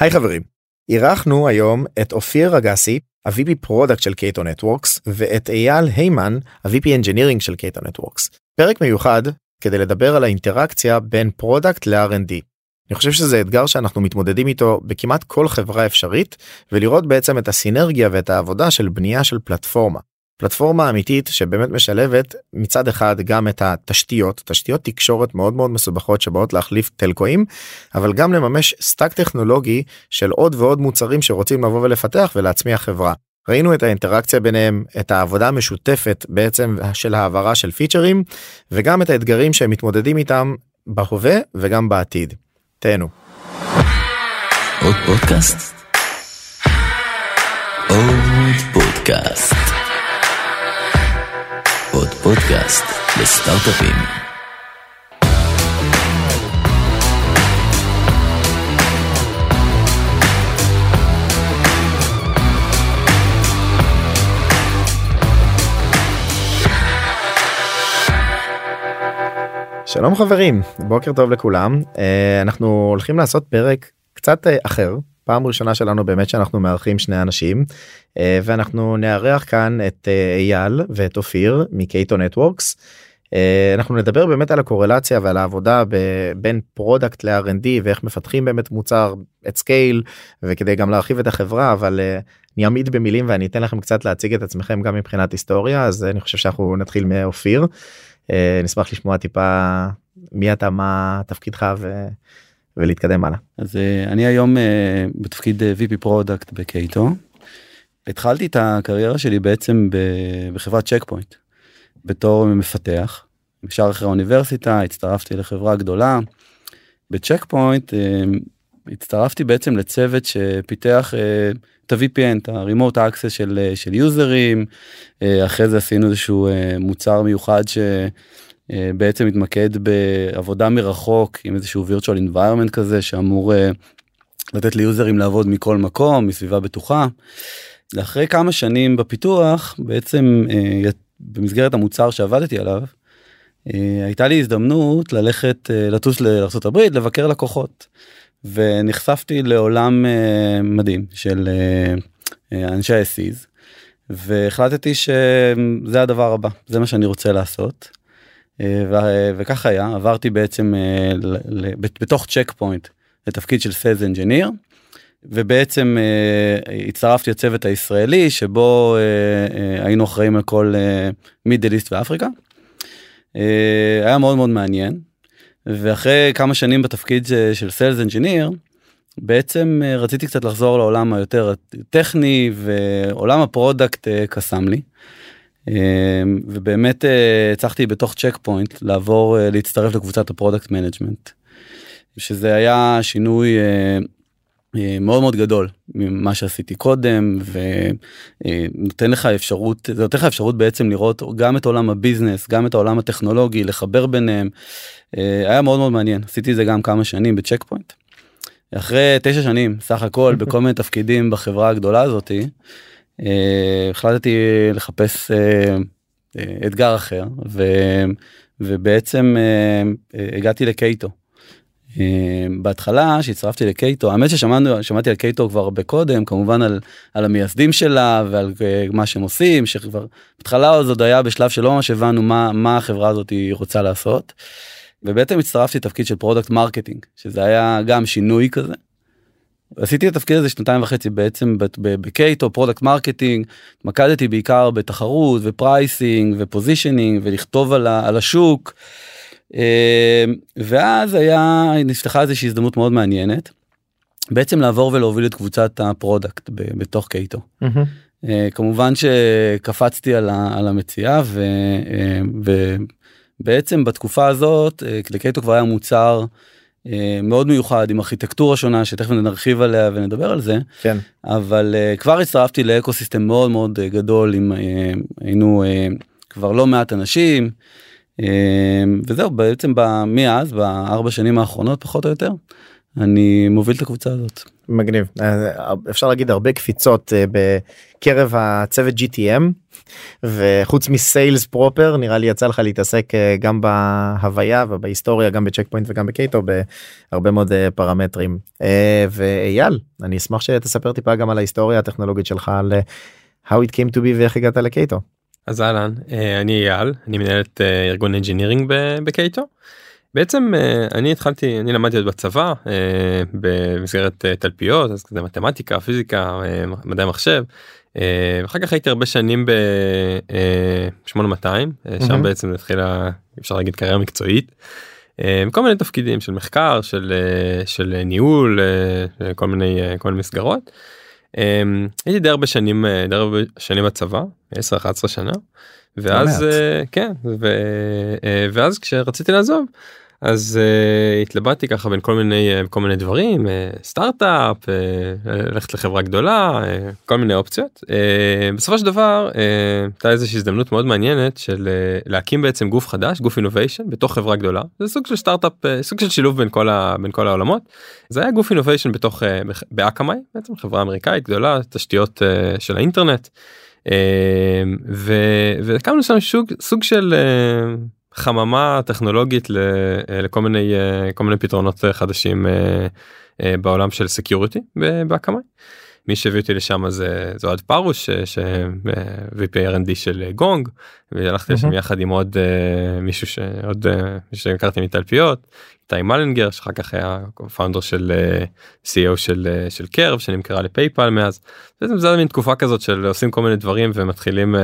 היי חברים, אירחנו היום את אופיר אגסי, ה-VP Product של Cato Networks, ואת אייל היימן, ה-VP Engineering של Cato Networks. פרק מיוחד כדי לדבר על האינטראקציה בין product ל-R&D. אני חושב שזה אתגר שאנחנו מתמודדים איתו בכמעט כל חברה אפשרית, ולראות בעצם את הסינרגיה ואת העבודה של בנייה של פלטפורמה. פלטפורמה אמיתית שבאמת משלבת מצד אחד גם את התשתיות תשתיות תקשורת מאוד מאוד מסובכות שבאות להחליף טלקואים אבל גם לממש stack טכנולוגי של עוד ועוד מוצרים שרוצים לבוא ולפתח ולהצמיח חברה. ראינו את האינטראקציה ביניהם את העבודה המשותפת בעצם של העברה של פיצ'רים וגם את האתגרים שהם מתמודדים איתם בהווה וגם בעתיד. תהנו. עוד פודקאסט? עוד פודקאסט. פודקאסט לסטארט-אפים. שלום חברים, בוקר טוב לכולם. אה, אנחנו הולכים לעשות פרק קצת אה, אחר, פעם ראשונה שלנו באמת שאנחנו מארחים שני אנשים אה, ואנחנו נארח כאן את אייל ואת אופיר מ-Cato Networks. אנחנו נדבר באמת על הקורלציה ועל העבודה בין product ל-R&D ואיך מפתחים באמת מוצר at scale וכדי גם להרחיב את החברה אבל אני אעמיד במילים ואני אתן לכם קצת להציג את עצמכם גם מבחינת היסטוריה אז אני חושב שאנחנו נתחיל מאופיר. אה, נשמח לשמוע טיפה מי אתה מה תפקידך ו... ולהתקדם הלאה. אז אה, אני היום אה, בתפקיד VP Product ב-Cato. התחלתי את הקריירה שלי בעצם בחברת Check Point בתור מפתח. ישר אחרי האוניברסיטה הצטרפתי לחברה גדולה. ב-Check Point הצטרפתי בעצם לצוות שפיתח את ה-VPN, את ה-remote access של, של יוזרים, אחרי זה עשינו איזשהו מוצר מיוחד שבעצם מתמקד בעבודה מרחוק עם איזשהו virtual environment כזה שאמור לתת ליוזרים לעבוד מכל מקום, מסביבה בטוחה. אחרי כמה שנים בפיתוח, בעצם במסגרת המוצר שעבדתי עליו, הייתה לי הזדמנות ללכת לטוס לארה"ב לבקר לקוחות. ונחשפתי לעולם מדהים של אנשי ה-SEs והחלטתי שזה הדבר הבא זה מה שאני רוצה לעשות. Uh, ו- וכך היה עברתי בעצם uh, ל- ל- בתוך צ'ק פוינט לתפקיד של sales engineer ובעצם הצטרפתי לצוות הישראלי שבו היינו אחראים על כל Middle East ואפריקה. היה מאוד מאוד מעניין ואחרי כמה שנים בתפקיד של sales engineer בעצם אה, רציתי קצת לחזור לעולם היותר טכני ועולם ה product אה, קסם לי. אה, ובאמת הצלחתי בתוך צ'ק פוינט לעבור להצטרף לקבוצת ה product management. שזה היה שינוי מאוד מאוד גדול ממה שעשיתי קודם ונותן לך אפשרות זה נותן לך אפשרות בעצם לראות גם את עולם ה business גם את העולם הטכנולוגי לחבר ביניהם היה מאוד מאוד מעניין עשיתי זה גם כמה שנים בצ'ק פוינט. אחרי תשע שנים סך הכל בכל מיני תפקידים בחברה הגדולה הזאתי החלטתי לחפש אתגר אחר ו, ובעצם הגעתי לקייטו. בהתחלה שהצטרפתי לקייטו האמת ששמענו שמעתי על קייטו כבר הרבה קודם כמובן על, על המייסדים שלה ועל מה שהם עושים שכבר בהתחלה עוד היה בשלב שלא ממש הבנו מה מה החברה הזאת רוצה לעשות. ובעצם הצטרפתי לתפקיד של product marketing שזה היה גם שינוי כזה. עשיתי את התפקיד הזה שנתיים וחצי בעצם בקייטו product marketing התמקדתי בעיקר בתחרות ו pricing ו positioning ולכתוב על, על השוק. אה, ואז היה נפתחה איזושהי הזדמנות מאוד מעניינת בעצם לעבור ולהוביל את קבוצת ה product בתוך קייטו. Mm-hmm. כמובן שקפצתי על, על המציאה ו, אה, ובעצם בתקופה הזאת לקייטו כבר היה מוצר מאוד מיוחד עם ארכיטקטורה שונה שתכף נרחיב עליה ונדבר על זה כן אבל כבר הצטרפתי לאקו סיסטם מאוד מאוד גדול עם היינו כבר לא מעט אנשים. וזהו בעצם מאז בארבע שנים האחרונות פחות או יותר אני מוביל את הקבוצה הזאת. מגניב אה, אפשר להגיד הרבה קפיצות אה, בקרב הצוות gtm וחוץ מ sales proper נראה לי יצא לך להתעסק אה, גם בהוויה ובהיסטוריה גם בצ'ק פוינט וגם בקייטו בהרבה מאוד פרמטרים ואייל אני אשמח שתספר טיפה גם על ההיסטוריה הטכנולוגית שלך על how it came to be ואיך הגעת לקייטו. אז אהלן אני אייל אני מנהל את ארגון engineering בקייטו. בעצם אה, אני התחלתי אני למדתי עוד בצבא אה, במסגרת אה, תלפיות אז כזה מתמטיקה פיזיקה מדעי מחשב. אחר כך הייתי הרבה שנים ב-8200 שם בעצם התחילה אפשר להגיד קריירה מקצועית. כל מיני תפקידים של מחקר של של ניהול כל מיני כל מיני מסגרות. הייתי די הרבה שנים די הרבה שנים בצבא 10-11 שנה ואז כן ואז כשרציתי לעזוב אז uh, התלבטתי ככה בין כל מיני uh, כל מיני דברים uh, סטארט-אפ אה, ללכת לחברה גדולה אה, כל מיני אופציות. אה, בסופו של דבר הייתה אה, איזושהי הזדמנות מאוד מעניינת של אה, להקים בעצם גוף חדש גוף innovation בתוך חברה גדולה. זה סוג של סטארט-אפ uh, סוג של שילוב בין כל, ה, בין כל העולמות. זה היה גוף innovation בתוך אה, באקמאי בעצם חברה אמריקאית גדולה תשתיות אה, של האינטרנט. אה, והקמנו שם סוג, סוג של אה, חממה טכנולוגית אה, לכל מיני אה, כל מיני פתרונות אה, חדשים בעולם של security בהקמה. מי שהביא אותי לשם זה אוהד פרוש ש-VP R&D של גונג והלכתי לשם יחד עם עוד מישהו שעוד שהכרתי מתלפיות איתי מלנגר שאחר כך היה founder ו-CEO של של קרב שנמכרה לפייפל מאז. זה מין תקופה כזאת של עושים כל מיני דברים ומתחילים.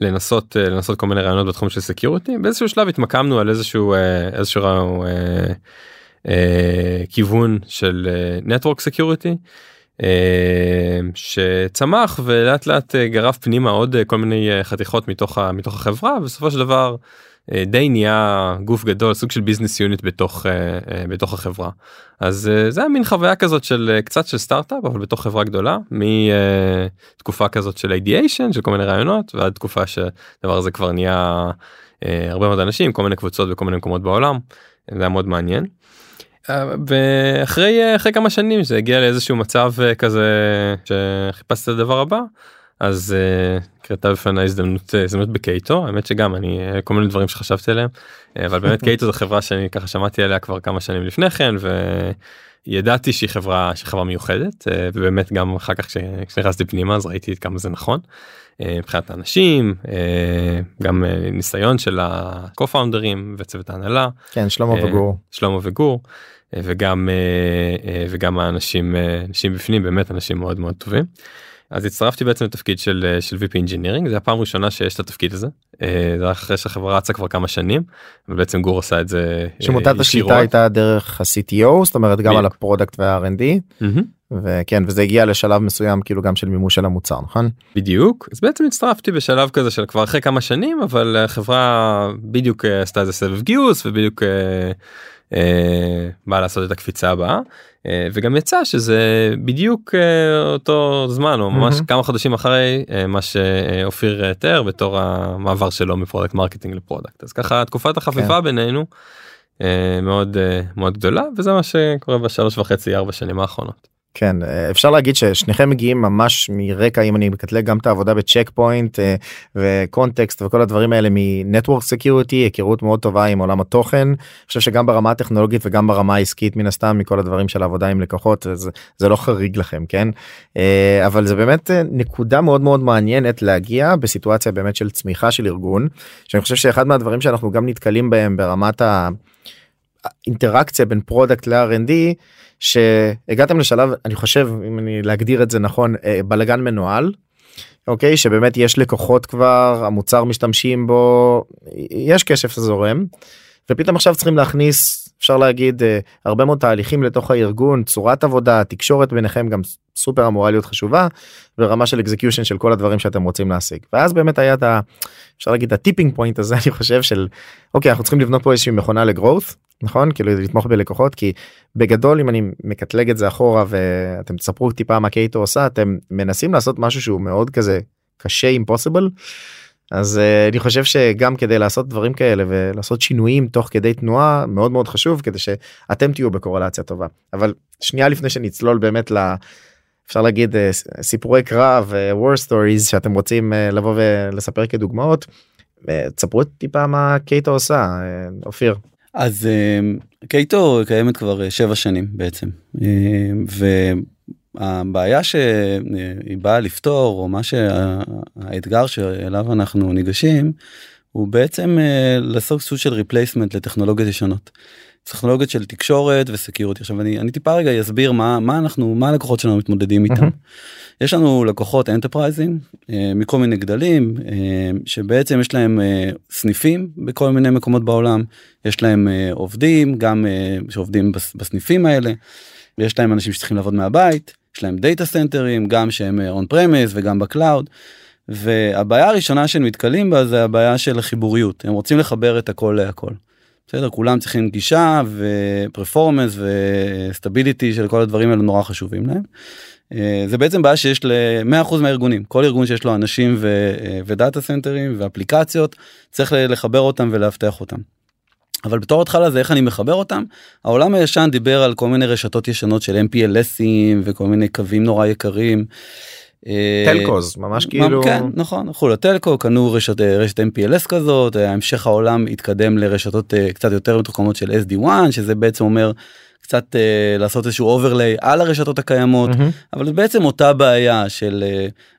לנסות אה, לנסות כל מיני רעיונות בתחום של security באיזשהו שלב התמקמנו על איזשהו אה, איזשהו אה, אה, כיוון של network security אה, שצמח ולאט לאט גרף פנימה עוד כל מיני חתיכות מתוך מתוך החברה בסופו של דבר. אה, די נהיה גוף גדול סוג של business unit בתוך אה, אה, בתוך החברה אז זה היה מין חוויה כזאת של קצת של סטארט-אפ אבל בתוך חברה גדולה מתקופה כזאת של ideation של כל מיני רעיונות ועד תקופה שדבר הזה כבר נהיה הרבה מאוד אנשים כל מיני קבוצות בכל מיני מקומות בעולם זה היה מאוד מעניין. ואחרי אחרי כמה שנים זה הגיע לאיזשהו מצב כזה שחיפשתי את הדבר הבא אז קרתה בפני הזדמנות הזדמנות בקייטו האמת שגם אני כל מיני דברים שחשבתי עליהם אבל באמת קייטו זו חברה שאני ככה שמעתי עליה כבר כמה שנים לפני כן וידעתי שהיא חברה שחברה מיוחדת ובאמת גם אחר כך כשנכנסתי פנימה אז ראיתי כמה זה נכון. מבחינת האנשים גם ניסיון של ה-co-founders וצוות ההנהלה כן שלמה וגור שלמה וגור וגם וגם האנשים אנשים בפנים באמת אנשים מאוד מאוד טובים. אז הצטרפתי בעצם לתפקיד של אה, של VP Engineering זה הפעם הראשונה שיש את התפקיד הזה. אה, זה אחרי שהחברה רצה כבר כמה שנים ובעצם גור עשה את זה אה, שמוטת השליטה הייתה דרך ה-CTO זאת אומרת גם על ה product וה-R&D וכן וזה הגיע לשלב מסוים כאילו גם של מימוש של המוצר נכון? בדיוק. אז בעצם הצטרפתי בשלב כזה של כבר אחרי כמה שנים אבל החברה בדיוק עשתה איזה סבב גיוס ובדיוק. בא לעשות את הקפיצה הבאה אה, וגם יצא שזה בדיוק אה, אותו זמן או ממש כמה חודשים אחרי אה, מה שאופיר תיאר בתור המעבר שלו מ product marketing ל product אז ככה תקופת החפיפה כן. בינינו מאוד מאוד גדולה וזה מה שקורה בשלוש וחצי ארבע שנים האחרונות. כן אפשר להגיד ששניכם מגיעים ממש מרקע אם אני מקטלג גם את העבודה בצ'ק פוינט ו context וכל הדברים האלה מ network security היכרות מאוד טובה עם עולם התוכן. אני חושב שגם ברמה הטכנולוגית וגם ברמה העסקית מן הסתם מכל הדברים של העבודה עם לקוחות זה, זה לא חריג לכם כן אה, אבל זה באמת אה, נקודה מאוד מאוד מעניינת להגיע בסיטואציה באמת של צמיחה של ארגון שאני חושב שאחד מהדברים שאנחנו גם נתקלים בהם ברמת האינטראקציה בין product ל-R&D שהגעתם לשלב אני חושב אם אני להגדיר את זה נכון אה, בלגן מנוהל. אוקיי שבאמת יש לקוחות כבר המוצר משתמשים בו יש כסף זורם ופתאום עכשיו צריכים להכניס אפשר להגיד אה, הרבה מאוד תהליכים לתוך הארגון צורת עבודה תקשורת ביניכם גם סופר אמורה להיות חשובה ברמה של execution של כל הדברים שאתם רוצים להשיג. ואז באמת היה את ה... אפשר להגיד ה tipping point הזה אני חושב של אוקיי אנחנו צריכים לבנות פה איזושהי מכונה ל growth נכון? כאילו לתמוך בלקוחות כי בגדול אם אני מקטלג את זה אחורה ואתם תספרו טיפה מה Cato עושה אתם מנסים לעשות משהו שהוא מאוד כזה קשה impossible אז uh, אני חושב שגם כדי לעשות דברים כאלה ולעשות שינויים תוך כדי תנועה מאוד מאוד חשוב כדי שאתם תהיו בקורלציה טובה אבל שנייה לפני שנצלול באמת ל... אפשר להגיד uh, סיפורי קרב uh, war stories שאתם רוצים uh, לבוא ולספר כדוגמאות. uh, תספרו טיפה מה Cato עושה uh, אופיר. אז uh, Cato קיימת כבר שבע שנים בעצם uh, והבעיה שהיא באה לפתור או מה שהאתגר שאליו אנחנו ניגשים הוא בעצם uh, לעשות סוג של replacement לטכנולוגיות ישנות. טכנולוגיות של תקשורת ו security עכשיו אני אני טיפה רגע אסביר מה מה אנחנו מה הלקוחות שלנו מתמודדים איתם. יש לנו לקוחות enterpriseים אה, מכל מיני גדלים אה, שבעצם יש להם אה, סניפים בכל מיני מקומות בעולם יש להם אה, עובדים גם אה, שעובדים בס, בסניפים האלה. יש להם אנשים שצריכים לעבוד מהבית יש להם data centerים גם שהם on-prems וגם ב cloud. והבעיה הראשונה שהם נתקלים בה זה הבעיה של החיבוריות הם רוצים לחבר את הכל להכל. בסדר כולם צריכים גישה ופרפורמנס וסטביליטי של כל הדברים האלה נורא חשובים להם. אה, זה בעצם בעיה שיש ל-100% מהארגונים כל ארגון שיש לו אנשים ודאטה סנטרים ואפליקציות צריך לחבר אותם ולאבטח אותם. אבל בתור התחלה זה איך אני מחבר אותם העולם הישן דיבר על כל מיני רשתות ישנות של MPLSים וכל מיני קווים נורא יקרים. טלקוז ממש כאילו כן נכון הלכו לטלקו קנו רשת רשת MPLS כזאת המשך העולם התקדם לרשתות קצת יותר מתוחכמות של SD1 שזה בעצם אומר קצת לעשות איזשהו overlay על הרשתות הקיימות mm-hmm. אבל בעצם אותה בעיה של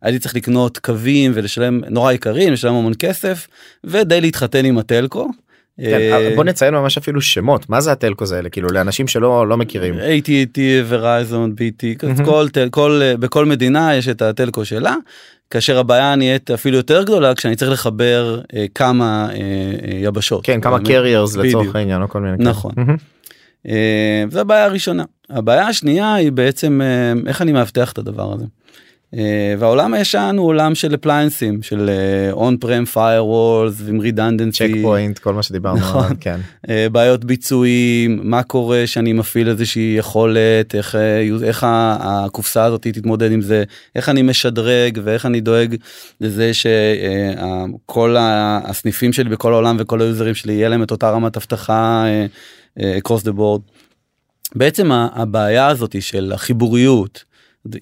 הייתי צריך לקנות קווים ולשלם נורא יקרים לשלם המון כסף ודי להתחתן עם ה telco. כן, בוא נציין ממש אפילו שמות מה זה ה telcos האלה כאילו לאנשים שלא לא מכירים. AT&T Verizon BT. כל, כל בכל מדינה יש את ה telco שלה כאשר הבעיה נהיית אפילו יותר גדולה כשאני צריך לחבר אה, כמה אה, אה, יבשות. כן כמה carriers לצורך העניין או כל מיני. נכון. אה, זו הבעיה הראשונה. הבעיה השנייה היא בעצם אה, איך אני מאבטח את הדבר הזה. Uh, והעולם הישן הוא עולם של applianceים של on-prem firewalls ועם redundancy. צ'ק פוינט כל מה שדיברנו נכון. עליו, כן. uh, בעיות ביצועים מה קורה שאני מפעיל איזושהי יכולת איך איך הקופסה הזאת תתמודד עם זה איך אני משדרג ואיך אני דואג לזה שכל הסניפים שלי בכל העולם וכל ה userים שלי יהיה להם את אותה רמת אבטחה across the board. בעצם הבעיה הזאת של החיבוריות.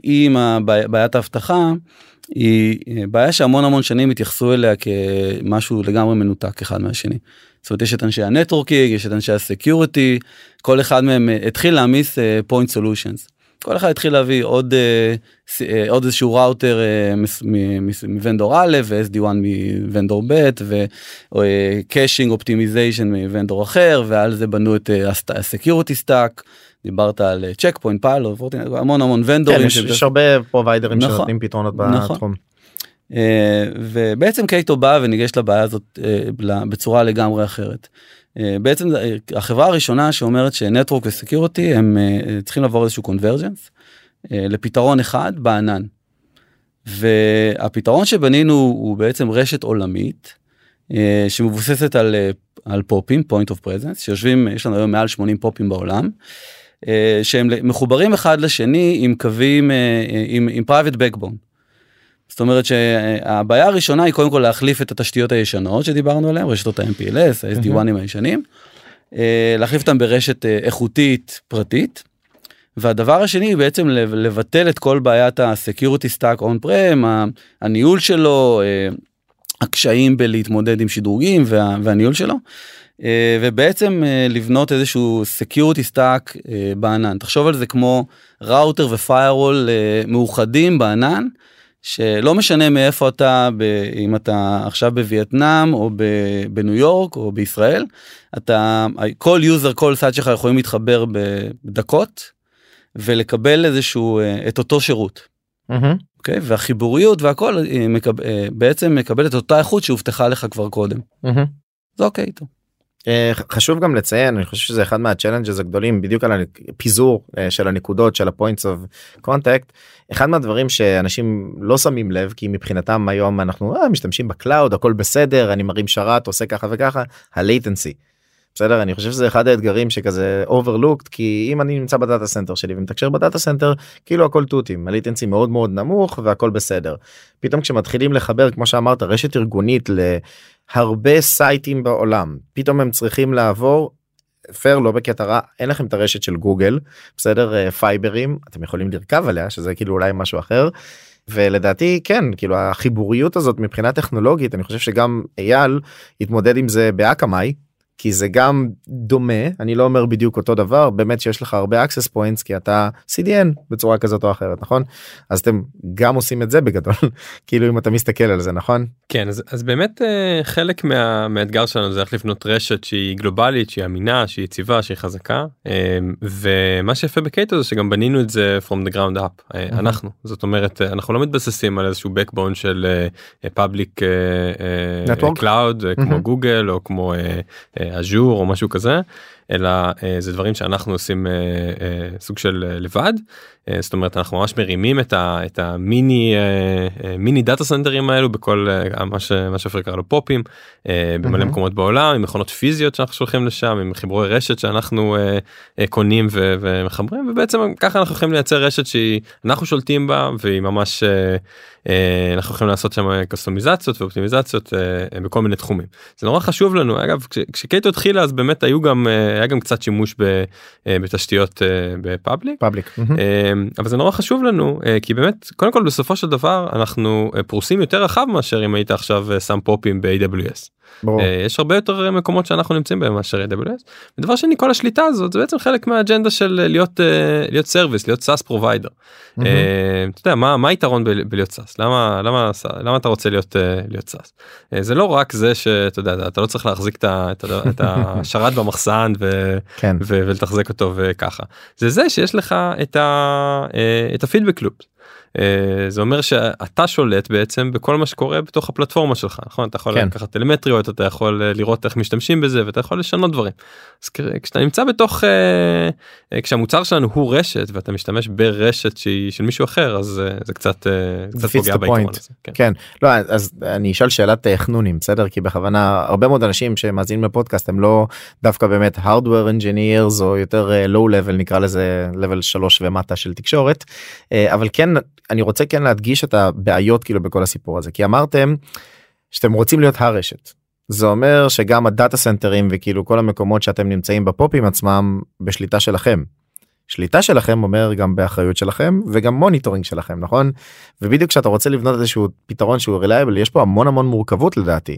עם בעיית האבטחה היא בעיה שהמון המון שנים התייחסו אליה כמשהו לגמרי מנותק אחד מהשני. זאת אומרת יש את אנשי ה networking יש את אנשי ה security כל אחד מהם אה, התחיל להעמיס point uh, solutions. כל אחד התחיל להביא עוד uh, uh, עוד איזשהו router uh, מ vendor א' ו-SD-WAN מ vendor ב' ו caching optimization מ vendor אחר ועל זה בנו את ה security stack. דיברת על צ'ק פוינט פיילוט המון המון vendorים כן, יש, יש הרבה providerים נכון, שנותנים פתרונות נכון. בתחום. Uh, ובעצם Cato בא וניגש לבעיה הזאת uh, בצורה לגמרי אחרת. Uh, בעצם החברה הראשונה שאומרת ש network ו security הם צריכים לעבור איזשהו convergence לפתרון אחד בענן. והפתרון שבנינו הוא בעצם רשת עולמית שמבוססת על, על פופים point of presence שיושבים יש לנו היום מעל 80 פופים בעולם. אה, שהם מחוברים אחד לשני עם קווים אה, אה, עם, עם private backbone. זאת אומרת שהבעיה הראשונה היא קודם כל להחליף את התשתיות הישנות שדיברנו עליהן רשתות ה-MPLS, ה-SD1ים הישנים, להחליף אותם ברשת איכותית פרטית. והדבר השני היא בעצם לבטל את כל בעיית ה-security stack on prem, הניהול שלו, הקשיים בלהתמודד עם שדרוגים וה, והניהול שלו. אה, ובעצם אה, לבנות איזשהו security stack אה, בענן תחשוב על זה כמו ראוטר ופיירול מאוחדים בענן שלא משנה מאיפה אתה אם אתה עכשיו בווייטנאם או בניו יורק או בישראל אתה כל user כל site שלך יכולים להתחבר בדקות ולקבל איזשהו את אותו שירות. Mm-hmm. Okay, אוקיי? והחיבוריות והכל מקב... בעצם מקבל את אותה איכות שהובטחה לך כבר קודם. Mm-hmm. זה אוקיי איתו. אה, חשוב גם לציין אני חושב שזה אחד מה challenges הגדולים בדיוק על הפיזור אה, של הנקודות של ה points of contact אחד מהדברים שאנשים לא שמים לב כי מבחינתם היום אנחנו אה, משתמשים ב cloud הכל בסדר אני מרים שרת, עושה ככה וככה ה latency. בסדר אני חושב שזה אחד האתגרים שכזה overlooked כי אם אני נמצא ב data center שלי ומתקשר ב data center כאילו הכל תותים ה latency מאוד מאוד נמוך והכל בסדר. פתאום כשמתחילים לחבר כמו שאמרת רשת ארגונית להרבה siteים בעולם פתאום הם צריכים לעבור פייר לא בקטע רע אין לכם את הרשת של גוגל בסדר אה, fiberים אתם יכולים לרכב עליה שזה כאילו אולי משהו אחר. ולדעתי כן כאילו החיבוריות הזאת מבחינה טכנולוגית אני חושב שגם אייל התמודד עם זה באקמאי כי זה גם דומה אני לא אומר בדיוק אותו דבר באמת שיש לך הרבה access points כי אתה CDN בצורה כזאת או אחרת נכון? אז אתם גם עושים את זה בגדול כאילו אם אתה מסתכל על זה נכון? כן אז, אז באמת אה, חלק מה, מהאתגר שלנו זה איך לבנות רשת שהיא גלובלית שהיא אמינה שהיא יציבה שהיא חזקה אה, ומה שיפה בקייטו זה שגם בנינו את זה from the ground up אה, אנחנו. זאת אומרת אנחנו לא מתבססים על איזשהו backbone של public cloud כמו גוגל או כמו אג'ור או משהו כזה אלא אה, זה דברים שאנחנו עושים אה, אה, סוג של לבד. זאת אומרת אנחנו ממש מרימים את, ה, את המיני מיני דאטה סנטרים האלו בכל מה שאפשר קרא לו פופים במלא mm-hmm. מקומות בעולם עם מכונות פיזיות שאנחנו שולחים לשם עם חיבורי רשת שאנחנו קונים ו, ומחברים ובעצם ככה אנחנו יכולים לייצר רשת שהיא אנחנו שולטים בה והיא ממש אנחנו יכולים לעשות שם קסטומיזציות ואופטימיזציות בכל מיני תחומים. זה נורא חשוב לנו. אגב כשקייטו התחילה אז באמת היו גם היה גם קצת שימוש ב, אה, בתשתיות אה, בפאבליק פאבליק אה, אבל זה נורא חשוב לנו כי באמת קודם כל בסופו של דבר אנחנו פרוסים יותר רחב מאשר אם היית עכשיו שם פופים ב-AWS. ברור. יש הרבה יותר מקומות שאנחנו נמצאים בהם מאשר AWS. ודבר שני כל השליטה הזאת זה בעצם חלק מהאג'נדה של להיות להיות service להיות SaaS provider. אתה יודע מה מה היתרון בלהיות SaaS למה למה למה אתה רוצה להיות להיות SaaS זה לא רק זה שאתה יודע אתה לא צריך להחזיק את השרת במחסן כן. ולתחזק אותו וככה זה זה שיש לך את, ה feedback loop. אה, זה אומר שאתה שולט בעצם בכל מה שקורה בתוך הפלטפורמה שלך נכון אתה יכול כן. לקחת telemetryות אתה יכול אה, לראות איך משתמשים בזה ואתה יכול לשנות דברים. אז כשאתה נמצא בתוך אה, כשהמוצר שלנו הוא רשת ואתה משתמש ברשת שהיא של מישהו אחר אז זה קצת, קצת פוגע בעיקרון הזה. כן. כן לא אז אני אשאל שאלת חנונים בסדר כי בכוונה הרבה מאוד אנשים שמאזינים לפודקאסט הם לא דווקא באמת hardware engineers או יותר low level נקרא לזה level 3 ומטה של תקשורת אבל כן אני רוצה כן להדגיש את הבעיות כאילו בכל הסיפור הזה כי אמרתם שאתם רוצים להיות הרשת. זה אומר שגם ה data centerים וכאילו כל המקומות שאתם נמצאים ב PoPים עצמם בשליטה שלכם. שליטה שלכם אומר גם באחריות שלכם וגם monitoring שלכם נכון ובדיוק כשאתה רוצה לבנות איזשהו פתרון שהוא reliable יש פה המון המון מורכבות לדעתי.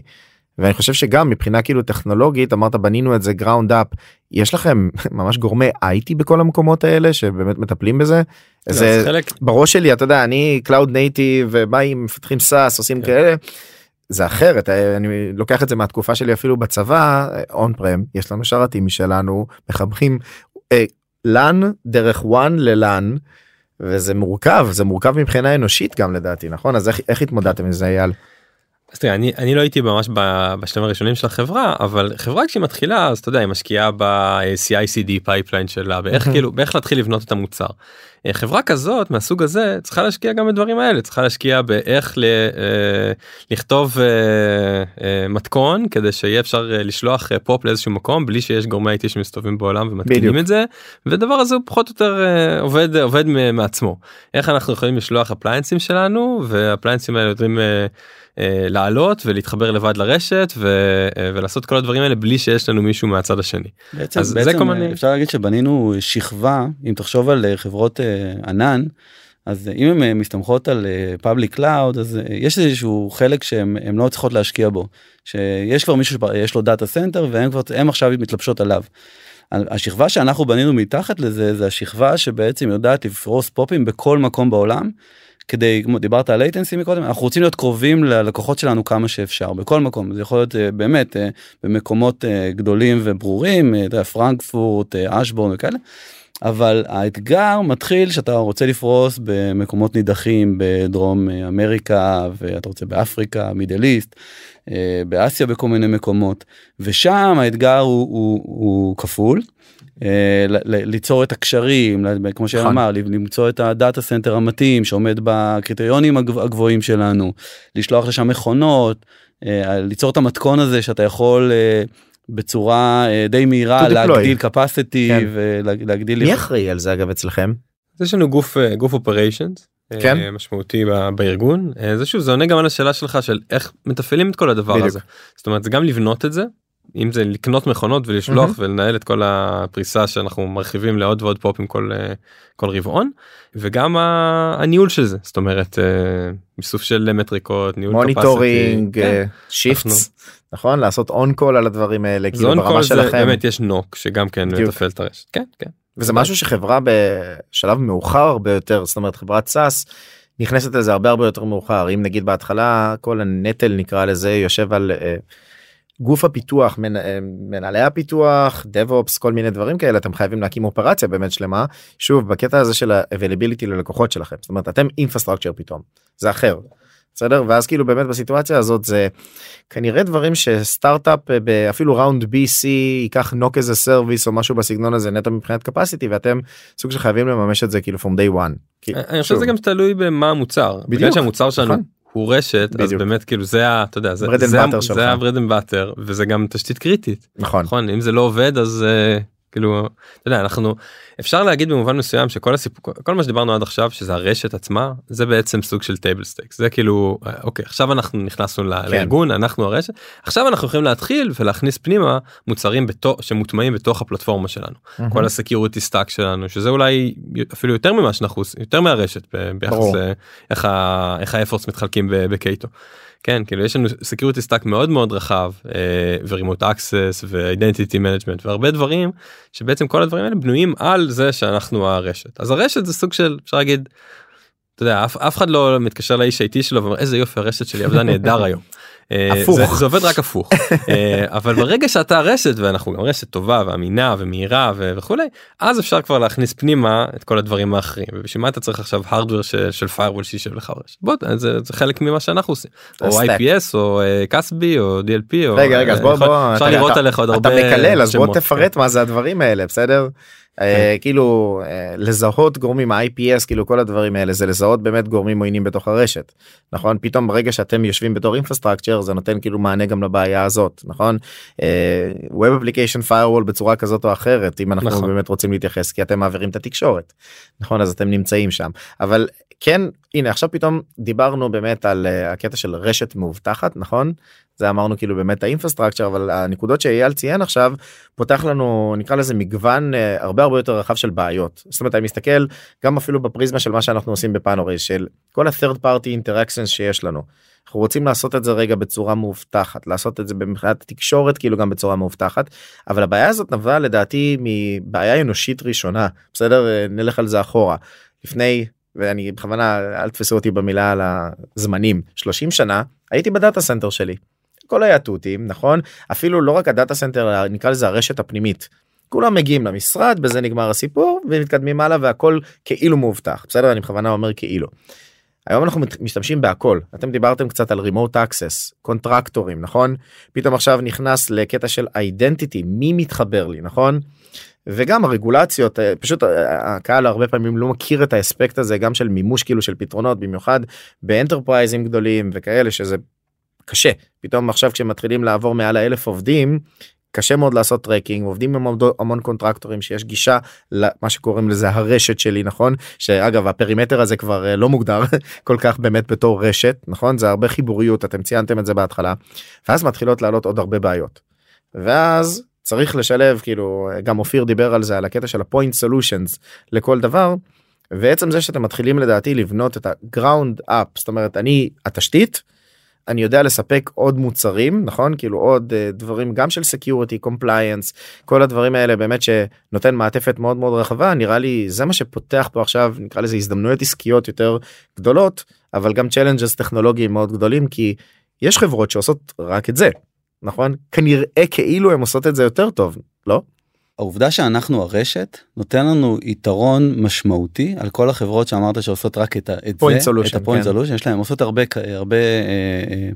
ואני חושב שגם מבחינה כאילו טכנולוגית אמרת בנינו את זה ground up יש לכם ממש גורמי IT בכל המקומות האלה שבאמת מטפלים בזה. לא, זה חלק בראש שלי אתה יודע אני cloud native ומה אם מפתחים SaaS עושים כן. כאלה. זה אחרת אני לוקח את זה מהתקופה שלי אפילו בצבא on-prem יש לנו שרתים משלנו מחברים LAN אה, דרך WAN ל LAN וזה מורכב זה מורכב מבחינה אנושית גם לדעתי נכון אז איך, איך התמודדתם עם זה אייל. אז תראה, אני, אני לא הייתי ממש בשלבים הראשונים של החברה אבל חברה כשהיא מתחילה אז אתה יודע היא משקיעה ב-CICD pipeline שלה באיך כאילו באיך להתחיל לבנות את המוצר. אה, חברה כזאת מהסוג הזה צריכה להשקיע גם בדברים האלה צריכה להשקיע באיך ל, אה, לכתוב אה, מתכון כדי שיהיה אפשר לשלוח פופ לאיזשהו מקום בלי שיש גורמי IT שמסתובבים בעולם ומתקינים את זה ודבר הזה הוא פחות או יותר עובד עובד מעצמו איך אנחנו יכולים לשלוח appliance־ים שלנו וה appliance־ים האלה יודעים. אה, לעלות ולהתחבר לבד לרשת ו, ולעשות כל הדברים האלה בלי שיש לנו מישהו מהצד השני. בעצם, אז בעצם זה כל מיני... אפשר להגיד שבנינו שכבה אם תחשוב על חברות ענן אז אם הן מסתמכות על public cloud אז יש איזשהו חלק שהן לא צריכות להשקיע בו שיש כבר מישהו שיש לו data center הם עכשיו מתלבשות עליו. השכבה שאנחנו בנינו מתחת לזה זה השכבה שבעצם יודעת לפרוס PoPים בכל מקום בעולם כדי כמו דיברת על latency מקודם אנחנו רוצים להיות קרובים ללקוחות שלנו כמה שאפשר בכל מקום זה יכול להיות אה, באמת אה, במקומות אה, גדולים וברורים פרנקפורט אשבורן וכאלה. אבל האתגר מתחיל שאתה רוצה לפרוס במקומות נידחים בדרום אמריקה ואתה רוצה באפריקה Middle East באסיה בכל מיני מקומות ושם האתגר הוא, הוא, הוא כפול. אה, ליצור את הקשרים כמו שאמר נכון. למצוא את ה data center המתאים שעומד בקריטריונים הגבוהים שלנו לשלוח לשם מכונות אה, ליצור את המתכון הזה שאתה יכול אה, בצורה אה, די מהירה. להגדיל capacity כן. ולהגדיל מי אחראי על זה אגב אצלכם? יש לנו גוף אה, גוף operations כן. משמעותי בארגון אה, זה שוב זה עונה גם על השאלה שלך של איך מתפעלים את כל הדבר בדיוק. הזה זאת אומרת זה גם לבנות את זה אם זה לקנות מכונות ולשלוח מהמם. ולנהל את כל הפריסה שאנחנו מרחיבים לעוד ועוד PoPים כל אה, כל רבעון וגם הניהול של זה זאת אומרת אה, איסוף של מטריקות ניהול monitoring, capacity. כן. shifts, נכון? לעשות on call על הדברים האלה, כאילו ברמה שלכם. באמת יש NOC שגם כן. מתפעל את הרשת כן כן וזה משהו שחברה בשלב מאוחר הרבה יותר, זאת אומרת חברת SaaS נכנסת לזה הרבה הרבה יותר מאוחר. אם נגיד בהתחלה כל הנטל נקרא לזה יושב על אה, גוף הפיתוח, מנ- אה, מנהלי הפיתוח, DevOps, כל מיני דברים כאלה, אתם חייבים להקים אופרציה באמת שלמה. שוב, בקטע הזה של ה-availability ללקוחות שלכם, זאת אומרת אתם infrastructure פתאום, זה אחר. בסדר ואז כאילו באמת בסיטואציה הזאת זה כנראה דברים שסטארט-אפ אה, אפילו round B, C ייקח NOC איזה service או משהו בסגנון הזה נטו מבחינת capacity ואתם סוג של חייבים לממש את זה כאילו from day one. כי, אני חושב שזה גם תלוי במה המוצר. בגלל בדיוק, שהמוצר שלנו נכון. הוא רשת אז בדיוק. באמת כאילו זה ה... אתה יודע זה זה ה- butter שלך. זה ה-bread and butter וזה גם תשתית קריטית נכון נכון אם זה לא עובד אז אה, כאילו אתה יודע אנחנו אפשר להגיד במובן מסוים שכל הסיפור כל מה שדיברנו עד עכשיו שזה הרשת עצמה זה בעצם סוג של table stakes זה כאילו אה, אוקיי עכשיו אנחנו נכנסנו כן. לארגון אנחנו הרשת עכשיו אנחנו יכולים להתחיל ולהכניס פנימה מוצרים בתוך שמוטמעים בתוך הפלטפורמה שלנו מהמם. כל ה security stack שלנו שזה אולי אפילו יותר ממה שאנחנו עושים יותר מהרשת ביחס ברור. לאיך ה- איך ה efforts מתחלקים ב- בקייטו. כן כאילו יש לנו security stack מאוד מאוד רחב ו remote access ו identity management והרבה דברים שבעצם כל הדברים האלה בנויים על זה שאנחנו הרשת אז הרשת זה סוג של אפשר להגיד. אתה יודע אף, אף אחד לא מתקשר לאיש ה IT שלו ואומר איזה יופי הרשת שלי עבדה נהדר היום. אה, הפוך. זה, זה עובד רק הפוך אה, אבל ברגע שאתה רשת ואנחנו גם רשת טובה ואמינה ומהירה ו- וכולי אז אפשר כבר להכניס פנימה את כל הדברים האחרים ובשביל מה אתה צריך עכשיו hardware של, של firewall שישב לך ברשת בוא זה, זה חלק ממה שאנחנו עושים או. IPS או קסבי או DLP או רגע רגע אז בוא יכול- בוא אפשר אתה- לראות אתה- עליך עוד אתה הרבה מקלל אז בוא כן. תפרט מה זה הדברים האלה בסדר. אה, כאילו אה, לזהות גורמים ה-IPS כאילו כל הדברים האלה זה לזהות באמת גורמים עוינים בתוך הרשת נכון? פתאום ברגע שאתם יושבים בתור infrastructure זה נותן כאילו מענה גם לבעיה הזאת נכון? אה, Web Application Firewall בצורה כזאת או אחרת אם אנחנו נכון. באמת רוצים להתייחס כי אתם מעבירים את התקשורת נכון? אז אתם נמצאים שם. אבל כן הנה עכשיו פתאום דיברנו באמת על הקטע של רשת מאובטחת נכון זה אמרנו כאילו באמת האינפרסטרקצ'ר אבל הנקודות שאייל ציין עכשיו פותח לנו נקרא לזה מגוון אה, הרבה הרבה יותר רחב של בעיות זאת אומרת אני מסתכל גם אפילו בפריזמה של מה שאנחנו עושים בפאנורי של כל ה-third party interactions שיש לנו. אנחנו רוצים לעשות את זה רגע בצורה מאובטחת לעשות את זה מבחינת התקשורת כאילו גם בצורה מאובטחת אבל הבעיה הזאת נבעה לדעתי מבעיה אנושית ראשונה בסדר אה, נלך על זה אחורה לפני ואני בכוונה אל תתפסו אותי במילה על הזמנים 30 שנה הייתי ב data center שלי. הכל היה תותים נכון אפילו לא רק ה data center נקרא לזה הרשת הפנימית. כולם מגיעים למשרד בזה נגמר הסיפור ומתקדמים הלאה והכל כאילו מאובטח בסדר אני בכוונה אומר כאילו. היום אנחנו משתמשים בהכל אתם דיברתם קצת על remote access contractorים נכון פתאום עכשיו נכנס לקטע של identity מי מתחבר לי נכון. וגם הרגולציות אה, פשוט אה, הקהל הרבה פעמים לא מכיר את האספקט הזה גם של מימוש כאילו של פתרונות במיוחד ב enterpriseים גדולים וכאלה שזה קשה פתאום עכשיו כשמתחילים לעבור מעל האלף עובדים קשה מאוד לעשות tracking עובדים עם המון- contractorים שיש גישה למה שקוראים לזה הרשת שלי נכון שאגב ה perimeter הזה כבר אה, לא מוגדר כל כך באמת בתור רשת נכון זה הרבה חיבוריות אתם ציינתם את זה בהתחלה ואז מתחילות לעלות עוד הרבה בעיות. ואז צריך לשלב כאילו גם אופיר דיבר על זה על הקטע של ה point solutions לכל דבר. ועצם זה שאתם מתחילים לדעתי לבנות את ה ground up זאת אומרת אני התשתית. אני יודע לספק עוד מוצרים נכון? כאילו עוד uh, דברים גם של security compliance כל הדברים האלה באמת שנותן מעטפת מאוד מאוד רחבה נראה לי זה מה שפותח פה עכשיו נקרא לזה הזדמנויות עסקיות יותר גדולות אבל גם challenges טכנולוגיים מאוד גדולים כי יש חברות שעושות רק את זה נכון? כנראה כאילו הם עושות את זה יותר טוב לא העובדה שאנחנו הרשת נותן לנו יתרון משמעותי על כל החברות שאמרת שעושות רק את, ה- את Point זה, solution, את ה point כן. solution, יש להם עושות הרבה, הרבה, אה, אה,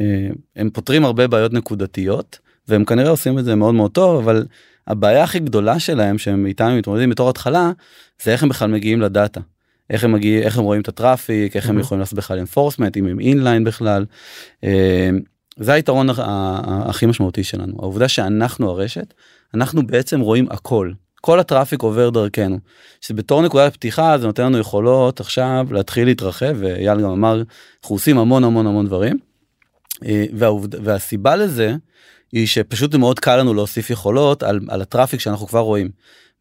אה, הם פותרים הרבה בעיות נקודתיות והם כנראה עושים את זה מאוד מאוד טוב אבל הבעיה הכי גדולה שלהם שהם איתם הם מתמודדים בתור התחלה זה איך הם בכלל מגיעים ל data. איך הם מגיעים איך הם רואים את ה traffic איך הם Mhm. יכולים לעשות בכלל enforcement אם הם inline בכלל. זה היתרון הכי משמעותי שלנו העובדה שאנחנו הרשת אנחנו בעצם רואים הכל כל ה traffic עובר דרכנו שבתור נקודת פתיחה זה נותן לנו יכולות עכשיו להתחיל להתרחב ואייל גם אמר אנחנו עושים המון המון המון דברים. אה, והעובד, והסיבה לזה היא שפשוט מאוד קל לנו להוסיף יכולות על, על ה traffic שאנחנו כבר רואים.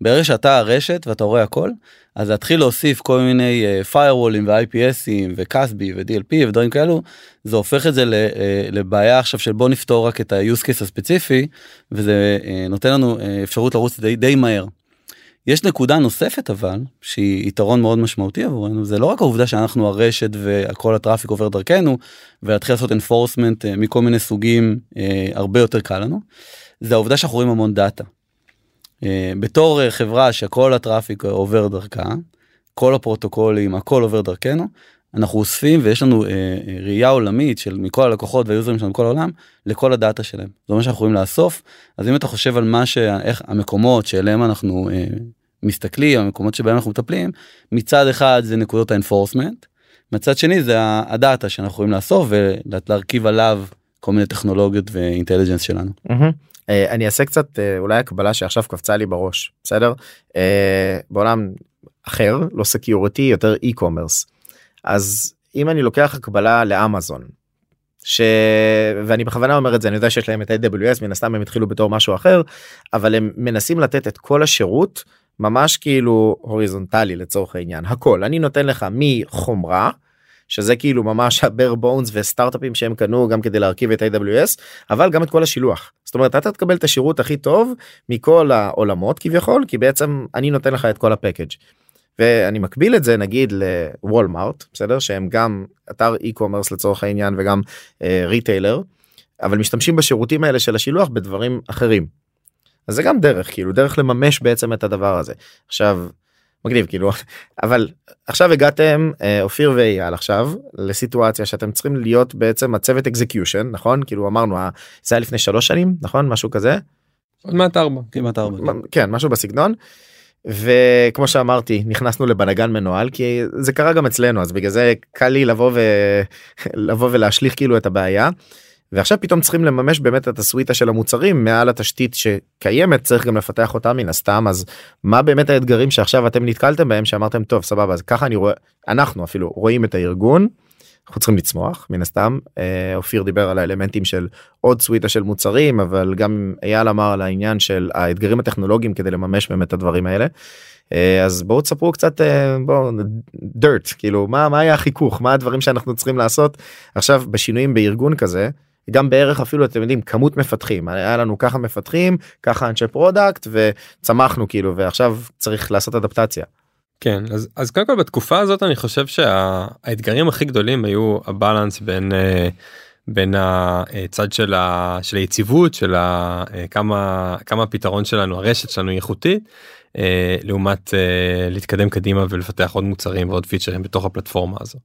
ברגע שאתה הרשת ואתה רואה הכל אז להתחיל להוסיף כל מיני uh, firewallים ו-IPSים וקאסבי ו-DLP ודברים כאלו זה הופך את זה uh, לבעיה עכשיו של בוא נפתור רק את ה-use case הספציפי וזה uh, נותן לנו אפשרות לרוץ די, די מהר. יש נקודה נוספת אבל שהיא יתרון מאוד משמעותי עבורנו זה לא רק העובדה שאנחנו הרשת וכל הטראפיק עובר דרכנו ולהתחיל לעשות enforcement מכל מיני סוגים הרבה יותר קל לנו. זה העובדה שאנחנו רואים המון data. Uh, בתור uh, חברה שכל ה traffic עובר דרכה כל הפרוטוקולים הכל עובר דרכנו אנחנו אוספים ויש לנו uh, ראייה עולמית של מכל הלקוחות וה users שלנו בכל העולם לכל ה data שלהם זה מה שאנחנו יכולים לאסוף אז אם אתה חושב על מה שאיך המקומות שאליהם אנחנו uh, מסתכלים המקומות שבהם אנחנו מטפלים מצד אחד זה נקודות ה enforcement מצד שני זה ה data שאנחנו יכולים לאסוף ולהרכיב עליו כל מיני טכנולוגיות ואינטליג'נס שלנו. אה, אני אעשה קצת אה, אולי הקבלה שעכשיו קפצה לי בראש בסדר? אה, בעולם אחר לא סקיורטי יותר e-commerce. אז אם אני לוקח הקבלה לאמזון. ש... ואני בכוונה אומר את זה אני יודע שיש להם את ה-AWS מן הסתם הם התחילו בתור משהו אחר אבל הם מנסים לתת את כל השירות ממש כאילו הוריזונטלי לצורך העניין. הכל. אני נותן לך מחומרה שזה כאילו ממש הבר בונס וסטארט-אפים שהם קנו גם כדי להרכיב את AWS אבל גם את כל השילוח. זאת אומרת אתה תקבל את השירות הכי טוב מכל העולמות כביכול כי בעצם אני נותן לך את כל הפקאג' ואני מקביל את זה נגיד לוולמארט בסדר? שהם גם אתר e-commerce לצורך העניין וגם ריטיילר אבל משתמשים בשירותים האלה של השילוח בדברים אחרים. אז זה גם דרך כאילו דרך לממש בעצם את הדבר הזה. עכשיו מגניב כאילו אבל עכשיו הגעתם אה, אופיר ואייל עכשיו לסיטואציה שאתם צריכים להיות בעצם הצוות אקזקיושן נכון כאילו אמרנו אה, זה היה לפני שלוש שנים נכון משהו כזה עוד מעט ארבע. כמעט ארבע. מ- כן משהו בסגנון. וכמו שאמרתי נכנסנו לבנגן מנוהל כי זה קרה גם אצלנו אז בגלל זה קל לי לבוא ולבוא ולהשליך כאילו את הבעיה. ועכשיו פתאום צריכים לממש באמת את הסוויטה של המוצרים מעל התשתית שקיימת צריך גם לפתח אותה מן הסתם אז מה באמת האתגרים שעכשיו אתם נתקלתם בהם שאמרתם טוב סבבה אז ככה אני רואה אנחנו אפילו רואים את הארגון. אנחנו צריכים לצמוח מן הסתם אה, אופיר דיבר על האלמנטים של עוד סוויטה של מוצרים אבל גם אייל אמר על העניין של האתגרים הטכנולוגיים כדי לממש באמת את הדברים האלה. אה, אז בואו תספרו קצת אה, בואו dirt כאילו מה מה היה החיכוך מה הדברים שאנחנו צריכים לעשות עכשיו בשינויים בארגון כזה גם בערך אפילו אתם יודעים כמות מפתחים היה לנו ככה מפתחים ככה אנשי product וצמחנו כאילו ועכשיו צריך לעשות אדפטציה. כן אז אז קודם כל בתקופה הזאת אני חושב שהאתגרים הכי גדולים היו ה balance בין אה, בין הצד של, ה, של היציבות של ה, אה, כמה כמה הפתרון שלנו הרשת שלנו איכותית לעומת אה, להתקדם קדימה ולפתח עוד מוצרים ועוד features בתוך הפלטפורמה הזו.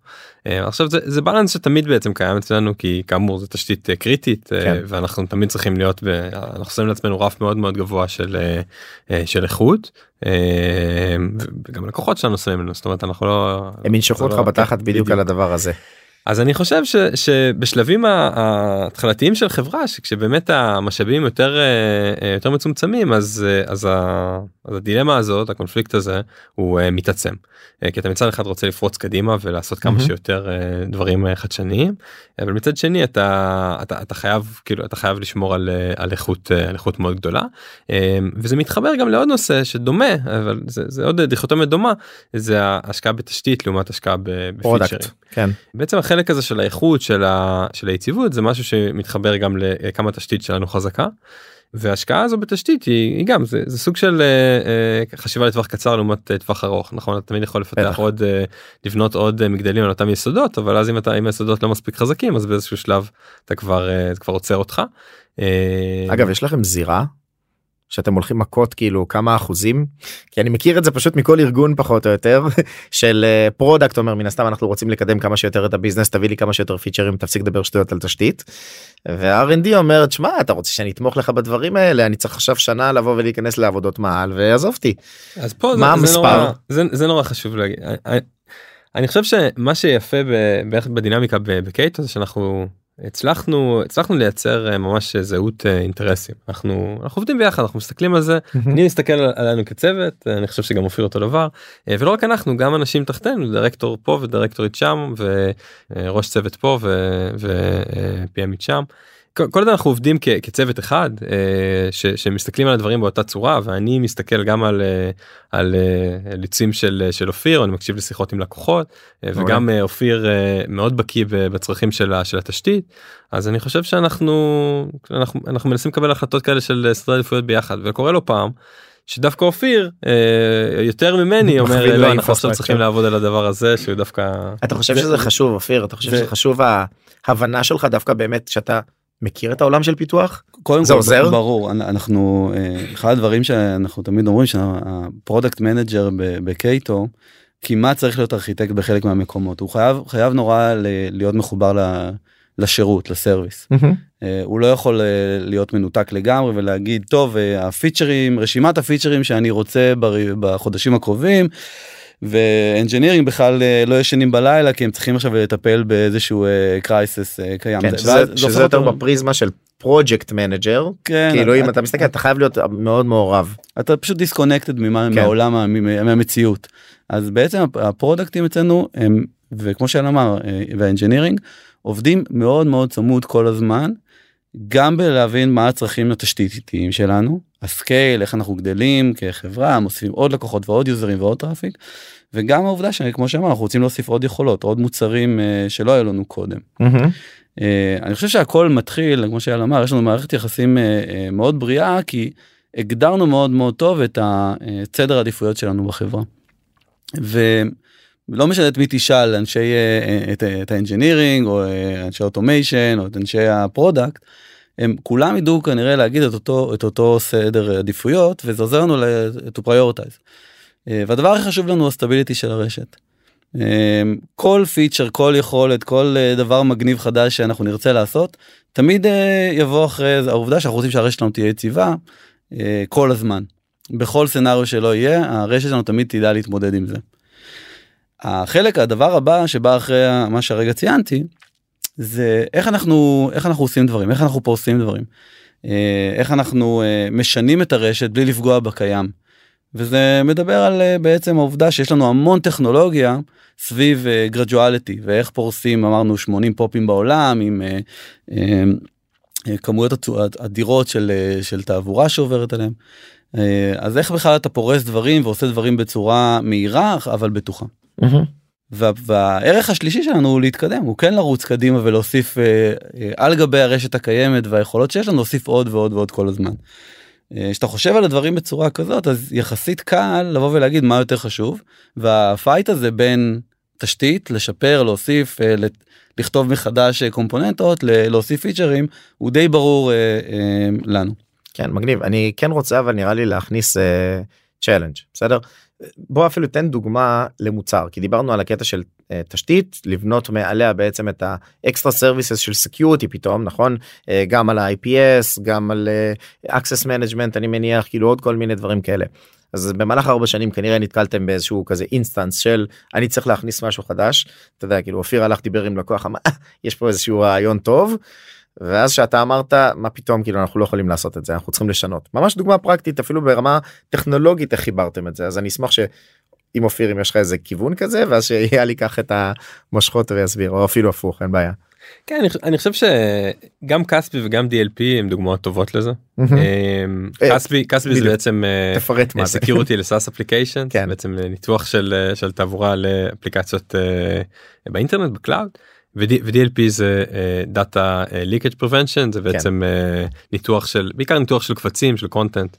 אה, עכשיו זה, זה balance שתמיד בעצם קיים אצלנו כי כאמור זו תשתית אה, קריטית אה, כן. ואנחנו תמיד צריכים להיות אנחנו שמים לעצמנו רף מאוד מאוד גבוה של אה, אה, של איכות אה, וגם לקוחות שלנו שמים לנו זאת אומרת אנחנו לא הם ינשכו אותך לא- בתחת כן, בדיוק על הדבר הזה. אז אני חושב ש, שבשלבים ההתחלתיים של חברה שכשבאמת המשאבים יותר אה, יותר מצומצמים אז אה, אז, ה, אז הדילמה הזאת הקונפליקט הזה הוא אה, מתעצם אה, כי אתה מצד אחד רוצה לפרוץ קדימה ולעשות כמה מהמם. שיותר אה, דברים אה, חדשניים אבל מצד שני אתה אתה, אתה חייב כאילו אתה חייב לשמור על, אה, על איכות אה, על איכות מאוד גדולה אה, וזה מתחבר גם לעוד נושא שדומה אבל זה, זה עוד דיכוטומיה דומה זה ההשקעה בתשתית לעומת השקעה בפיצ'רים. כן. בעצם החלק הזה של האיכות של, ה, של היציבות זה משהו שמתחבר גם לכמה תשתית שלנו חזקה. וההשקעה הזו בתשתית היא, היא גם זה, זה סוג של אה, אה, חשיבה לטווח קצר לעומת אה, טווח ארוך נכון אתה תמיד יכול לפתח בטח. עוד אה, לבנות עוד אה, מגדלים על אותם יסודות אבל אז אם אתה אם היסודות לא מספיק חזקים אז באיזשהו שלב אתה כבר אה, זה כבר עוצר אותך. אה, אגב יש לכם זירה שאתם הולכים מכות כאילו כמה אחוזים כי אני מכיר את זה פשוט מכל ארגון פחות או יותר של אה, product אומר מן הסתם אנחנו רוצים לקדם כמה שיותר את ה business תביא לי כמה שיותר features תפסיק לדבר שטויות על תשתית. וה-R&D אומרת שמע אתה רוצה שאני אתמוך לך בדברים האלה אני צריך עכשיו שנה לבוא ולהיכנס לעבודות מעל ועזוב אותי. אז פה מה זה, זה, המספר? נורא, זה, זה נורא חשוב להגיד. אני, אני חושב שמה שיפה בערך בדינמיקה בקייטו זה שאנחנו הצלחנו הצלחנו לייצר אה, ממש זהות אה, אינטרסים. אנחנו אנחנו עובדים ביחד אנחנו מסתכלים על זה. אני מסתכל עלינו כצוות אני חושב שגם אופיר אותו דבר. אה, ולא רק אנחנו גם אנשים תחתינו דירקטור פה ודירקטורית שם וראש צוות פה ו-PMית שם. כל הזמן אנחנו עובדים כ- כצוות אחד אה, ש- שמסתכלים על הדברים באותה צורה ואני מסתכל גם על אה, על אה, ליצים של של אופיר אני מקשיב לשיחות עם לקוחות אה, וגם אה, אופיר אה, מאוד בקיא בצרכים של, ה- של התשתית אז אני חושב שאנחנו אנחנו, אנחנו מנסים לקבל החלטות כאלה של סדרי עדיפויות ביחד וקורה לו פעם. שדווקא אופיר אה, יותר ממני אומר לא אנחנו עכשיו לאינפרסטרקציה." צריכים לעבוד על הדבר הזה שהוא דווקא אתה חושב זה- שזה חשוב אופיר אתה חושב זה- שזה חשוב ההבנה שלך דווקא באמת שאתה מכיר את העולם של פיתוח קודם זה כל, עוזר? ברור אנ- אנחנו אה, אחד הדברים שאנחנו תמיד אומרים שה product manager בקייטו כמעט צריך להיות ארכיטקט בחלק מהמקומות הוא חייב חייב נורא ל- להיות מחובר ל- לשירות ל service אה, הוא לא יכול אה, להיות מנותק לגמרי ולהגיד טוב אה, ה features רשימת ה features שאני רוצה בר- בחודשים הקרובים. ו engineering בכלל אה, לא ישנים בלילה כי הם צריכים עכשיו לטפל באיזשהו crisis קיים. כן, זה- שזה, שזה יותר בפריזמה של project manager כן, כאילו אם אתה- אתה מסתכל אתה חייב להיות מאוד מעורב אתה פשוט disconnected כן. מהעולם מהמציאות אז בעצם הפ- ה product ים אצלנו הם וכמו שאייל אמר אה, וה engineering עובדים מאוד מאוד צמוד כל הזמן גם בלהבין מה הצרכים התשתיתיים שלנו ה scale איך אנחנו גדלים כחברה מוסיפים עוד לקוחות ועוד users ועוד traffic וגם העובדה שכמו שאמר אנחנו רוצים להוסיף עוד יכולות עוד מוצרים אה, שלא היו לנו קודם. אה, אני חושב שהכל מתחיל כמו שאייל אמר יש לנו מערכת יחסים אה, אה, מאוד בריאה כי הגדרנו מאוד מאוד טוב את הסדר העדיפויות שלנו בחברה. ולא משנה את מי תשאל אנשי את, את ה engineering או אנשי automation או את אנשי ה product. הם כולם ידעו כנראה להגיד את אותו את אותו סדר עדיפויות וזה עוזר לנו to prioritize. אה, והדבר הכי חשוב לנו הסטביליטי של הרשת. אה, כל פיצ'ר כל יכולת כל אה, דבר מגניב חדש שאנחנו נרצה לעשות תמיד יבוא אחרי זה העובדה שאנחנו רוצים שהרשת שלנו תהיה יציבה כל הזמן. בכל סצנריו שלא יהיה הרשת שלנו תמיד תדע להתמודד עם זה. החלק הדבר הבא שבא אחרי מה שהרגע ציינתי זה איך אנחנו איך אנחנו עושים דברים איך אנחנו פורסים דברים. איך אנחנו משנים את הרשת בלי לפגוע בקיים. וזה מדבר על אה, בעצם העובדה שיש לנו המון טכנולוגיה סביב גרדואליטי ואיך פורסים אמרנו 80 פופים בעולם עם אה, אה, אה, כמויות אדירות של, אה, של תעבורה שעוברת עליהם. אה, אז איך בכלל אתה פורס דברים ועושה דברים בצורה מהירה אבל בטוחה. וה, והערך השלישי שלנו הוא להתקדם הוא כן לרוץ קדימה ולהוסיף אה, אה, על גבי הרשת הקיימת והיכולות שיש לנו להוסיף עוד ועוד ועוד כל הזמן. אה, כשאתה חושב על הדברים בצורה כזאת אז יחסית קל לבוא ולהגיד מה יותר חשוב וה fight הזה בין תשתית לשפר להוסיף אה, לכתוב מחדש אה, component ות להוסיף features הוא די ברור לנו. כן מגניב אני כן רוצה אבל נראה לי להכניס challenge בסדר בוא אפילו תן דוגמה למוצר כי דיברנו על הקטע של תשתית לבנות מעליה בעצם את ה extra services של security פתאום נכון uh, גם על ה-IPS גם על uh, access management אני מניח כאילו עוד כל מיני דברים כאלה. אז במהלך ארבע שנים כנראה נתקלתם באיזשהו כזה instance של אני צריך להכניס משהו חדש אתה יודע כאילו אופיר הלך דיבר עם לקוח אמר "אה, יש פה איזשהו רעיון טוב. ואז שאתה אמרת מה פתאום כאילו אנחנו לא יכולים לעשות את זה אנחנו צריכים לשנות ממש דוגמה פרקטית אפילו ברמה טכנולוגית איך חיברתם את זה אז אני אשמח שאם אופיר אם יש לך איזה כיוון כזה ואז שיהיה לי קח את המושכות ויסביר או אפילו הפוך אין בעיה. כן אני, אני חושב שגם CASB וגם DLP הם דוגמאות טובות לזה. אמ, אה, CASB CASB זה. בעצם אה, תפרט מה זה. security ל SaaS application כן. בעצם אה, ניתוח של אה, של תעבורה לאפליקציות אה, באינטרנט ב cloud. ו-DLP זה data leakage prevention זה בעצם אה, ניתוח של בעיקר ניתוח של קבצים של content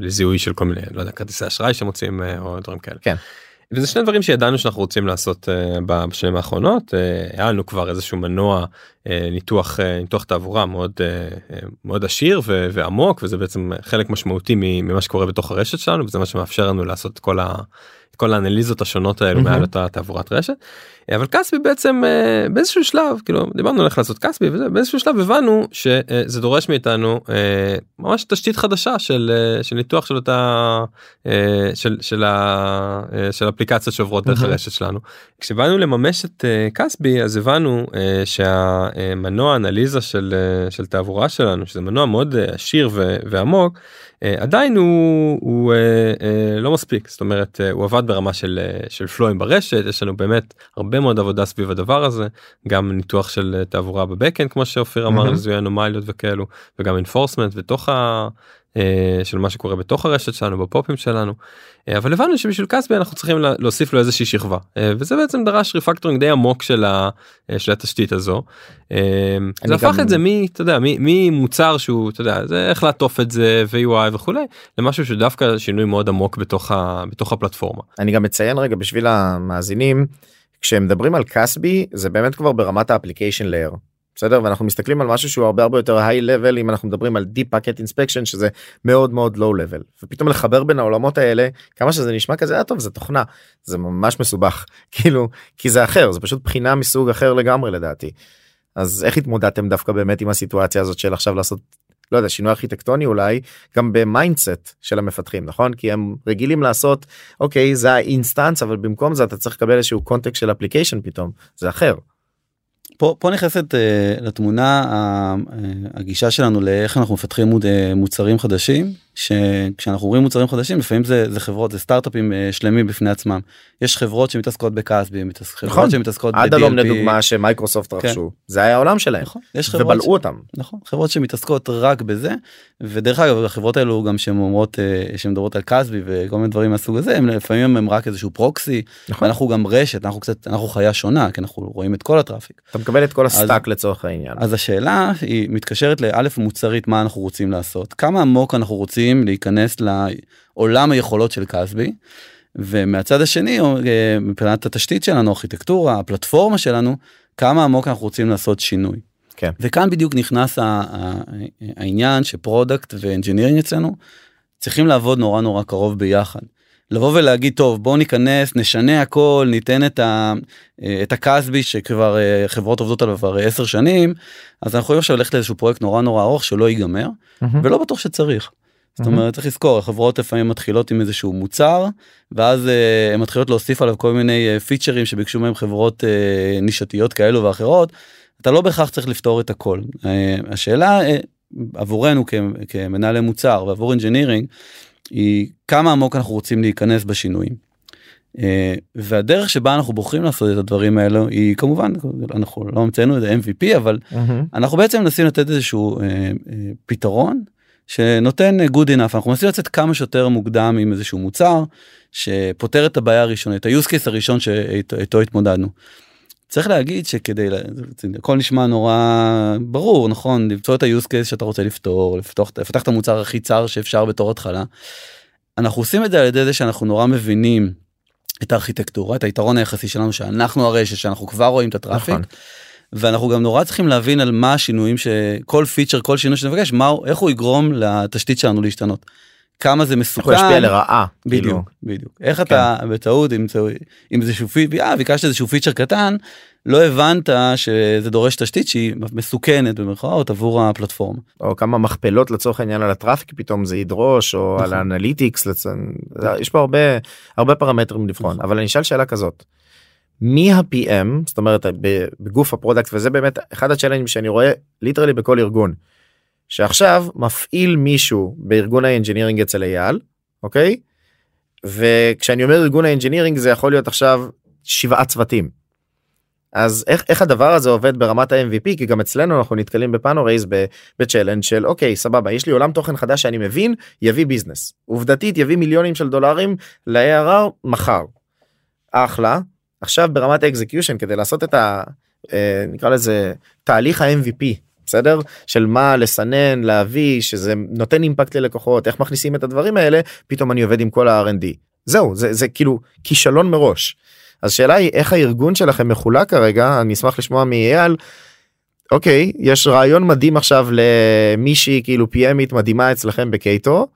לזיהוי של כל מיני לא יודע כרטיסי אשראי שמוצאים אה, או דברים כאלה. כן. וזה שני דברים שידענו שאנחנו רוצים לעשות uh, בשנים האחרונות היה לנו כבר איזשהו מנוע ניתוח ניתוח תעבורה מאוד מאוד עשיר ועמוק וזה בעצם חלק משמעותי ממה שקורה בתוך הרשת שלנו וזה מה שמאפשר לנו לעשות את כל, ה- כל האנליזות השונות האלו מהמם. מעל אותה תעבורת רשת. אבל כספי בעצם אה, באיזשהו שלב כאילו דיברנו על איך לעשות כספי וזה באיזשהו שלב הבנו שזה דורש מאיתנו אה, ממש תשתית חדשה של אה, של ניתוח של אותה אה, של של ה- אה, של אפליקציות שעוברות דרך מהמם. הרשת שלנו. כשבאנו לממש את אה, כספי אז הבנו אה, שהמנוע אנליזה של אה, של תעבורה שלנו שזה מנוע מאוד אה, עשיר ו- ועמוק אה, עדיין הוא, הוא אה, אה, לא מספיק זאת אומרת אה, הוא עבד ברמה של אה, של פלואים ברשת יש לנו באמת הרבה מאוד עבודה סביב הדבר הזה גם ניתוח של אה, תעבורה בבקאנד כמו שאופיר אמר מהמם. לזיהוי אנומליות וכאלו וגם enforcement בתוך ה... אה, של מה שקורה בתוך הרשת שלנו בפופים שלנו אה, אבל הבנו שבשביל CASB אנחנו צריכים לה- להוסיף לו איזושהי שכבה וזה בעצם דרש refactoring די עמוק של, ה, של התשתית הזו. זה הפך גם- את זה מ... אתה יודע ממוצר שהוא אתה יודע זה איך לעטוף את זה ו-UI וכולי למשהו שדווקא שינוי מאוד עמוק בתוך, ה, בתוך הפלטפורמה. אני גם מציין רגע בשביל המאזינים כשהם מדברים על CASB זה באמת כבר ברמת ה application layer. בסדר ואנחנו מסתכלים על משהו שהוא הרבה הרבה יותר high level אם אנחנו מדברים על deep packet inspection שזה מאוד מאוד low level ופתאום לחבר בין העולמות האלה כמה שזה נשמע כזה אה טוב זה תוכנה זה ממש מסובך כאילו כי זה אחר זה פשוט בחינה מסוג אחר לגמרי לדעתי. אז איך התמודדתם דווקא באמת עם הסיטואציה הזאת של עכשיו לעשות לא יודע שינוי ארכיטקטוני אולי גם ב mindset של המפתחים נכון? כי הם רגילים לעשות אוקיי זה ה instance אבל במקום זה אתה צריך לקבל איזשהו context של application פתאום. זה אחר. פה פה נכנסת אה, לתמונה אה, הגישה שלנו לאיך אנחנו מפתחים אה, מוצרים חדשים שכשאנחנו רואים מוצרים חדשים לפעמים זה זה חברות זה סטארט-אפים אה, שלמים בפני עצמם יש חברות שמתעסקות בכסבי מתעס- חברות נכון. שמתעסקות עד הלום. לדוגמה שמייקרוסופט כן. רכשו זה היה העולם שלהם נכון יש חברות ובלעו אותם. נכון חברות שמתעסקות רק בזה ודרך אגב החברות האלו גם שהן אומרות אה, שהן מדברות על קסבי וכל מיני דברים מהסוג הזה הם לפעמים הם רק איזשהו פרוקסי נכון. אנחנו גם רשת אנחנו קצת אנחנו חיה שונה כי אנחנו רואים את כל ה traffic אתה מקבל את כל ה stack לצורך העניין. אז השאלה היא מתקשרת לאלף מוצרית מה אנחנו רוצים לעשות כמה עמוק אנחנו רוצים להיכנס לעולם היכולות של CASB. ומהצד השני אה, מבחינת התשתית שלנו ארכיטקטורה הפלטפורמה שלנו כמה עמוק אנחנו רוצים לעשות שינוי. כן. וכאן בדיוק נכנס העניין ש product ו engineering אצלנו צריכים לעבוד נורא נורא קרוב ביחד. לבוא ולהגיד טוב בואו ניכנס נשנה הכל ניתן את, ה, אה, את הקסבי שכבר אה, חברות עובדות עליו כבר עשר שנים אז אנחנו יכולים עכשיו ללכת לאיזשהו פרויקט נורא נורא ארוך שלא ייגמר ולא בטוח שצריך. זאת אומרת צריך לזכור החברות לפעמים מתחילות עם איזשהו מוצר ואז אה, הן מתחילות להוסיף עליו כל מיני אה, פיצ'רים שביקשו מהם חברות אה, נישתיות כאלו ואחרות. אתה לא בהכרח צריך לפתור את הכל. אה, השאלה אה, עבורנו כ- כמנהלי מוצר ועבור engineering היא כמה עמוק אנחנו רוצים להיכנס בשינויים. אה, והדרך שבה אנחנו בוחרים לעשות את הדברים האלו היא כמובן אנחנו לא המצאנו את ה-MVP אבל אנחנו בעצם מנסים לתת איזשהו אה, אה, פתרון שנותן good enough אנחנו מנסים לצאת כמה שיותר מוקדם עם איזשהו מוצר שפותר את הבעיה הראשונית ה-use case הראשון שאיתו התמודדנו. צריך להגיד שכדי הכל נשמע נורא ברור נכון למצוא את ה-use case שאתה רוצה לפתור לפתוח לפתח את המוצר הכי צר שאפשר בתור התחלה. אנחנו עושים את זה על ידי זה שאנחנו נורא מבינים את הארכיטקטורה את היתרון היחסי שלנו שאנחנו הרשת שאנחנו כבר רואים את הטראפיק. נכון. ואנחנו גם נורא צריכים להבין על מה השינויים שכל פיצ'ר כל שינוי שנבקש מה איך הוא יגרום לתשתית שלנו להשתנות. כמה זה איך הוא מסוכן. ישפיע לרעה. כאילו. בדיוק בדיוק איך אתה בטעות עם זה עם איזשהו פיצ'ר אה, ביקשת איזשהו פיצ'ר קטן לא הבנת שזה דורש תשתית שהיא מסוכנת במרכאות עבור הפלטפורמה. או כמה מכפלות לצורך העניין על ה traffic פתאום זה ידרוש או נכון. על ה analytics לצ... יש פה הרבה הרבה פרמטרים לבחון נכון. אבל אני אשאל שאלה כזאת. מי ה-PM זאת אומרת בגוף ה product וזה באמת אחד ה challenge ים שאני רואה literally בכל ארגון. שעכשיו מפעיל מישהו בארגון ה engineering אצל אייל אוקיי וכשאני אומר ארגון ה engineering זה יכול להיות עכשיו שבעה צוותים. אז איך, איך הדבר הזה עובד ברמת ה-MVP כי גם אצלנו אנחנו נתקלים ב Panorays ב challenge של אוקיי סבבה יש לי עולם תוכן חדש שאני מבין יביא business עובדתית יביא מיליונים של דולרים ל-ARR מחר. אחלה עכשיו ברמת ה execution כדי לעשות את ה... אה, נקרא לזה תהליך ה-MVP בסדר של מה לסנן להביא שזה נותן אימפקט ללקוחות איך מכניסים את הדברים האלה פתאום אני עובד עם כל ה-R&D זהו זה, זה כאילו כישלון מראש. אז שאלה היא איך הארגון שלכם מחולק כרגע אני אשמח לשמוע מאייל. אוקיי יש רעיון מדהים עכשיו למישהי כאילו PMית מדהימה אצלכם בקייטו.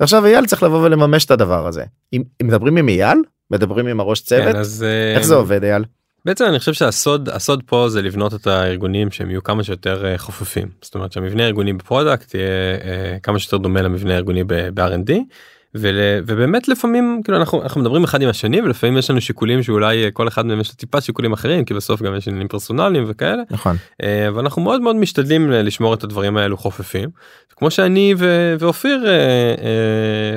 ועכשיו אייל צריך לבוא ולממש את הדבר הזה. אם, מדברים עם אייל מדברים עם הראש צוות כן, אז אה, איך זה עובד אייל. בעצם אני חושב שהסוד הסוד פה זה לבנות את הארגונים שהם יהיו כמה שיותר אה, חופפים זאת אומרת שהמבנה הארגוני ב product יהיה אה, כמה שיותר דומה למבנה הארגוני ב-R&D. ול, ובאמת לפעמים כאילו אנחנו אנחנו מדברים אחד עם השני ולפעמים יש לנו שיקולים שאולי אה, כל אחד מהם יש לו טיפה שיקולים אחרים כי בסוף גם יש עניינים פרסונליים וכאלה. נכון. אה, ואנחנו מאוד מאוד משתדלים ל- לשמור את הדברים האלו חופפים. כמו שאני ו- ואופיר אה, אה,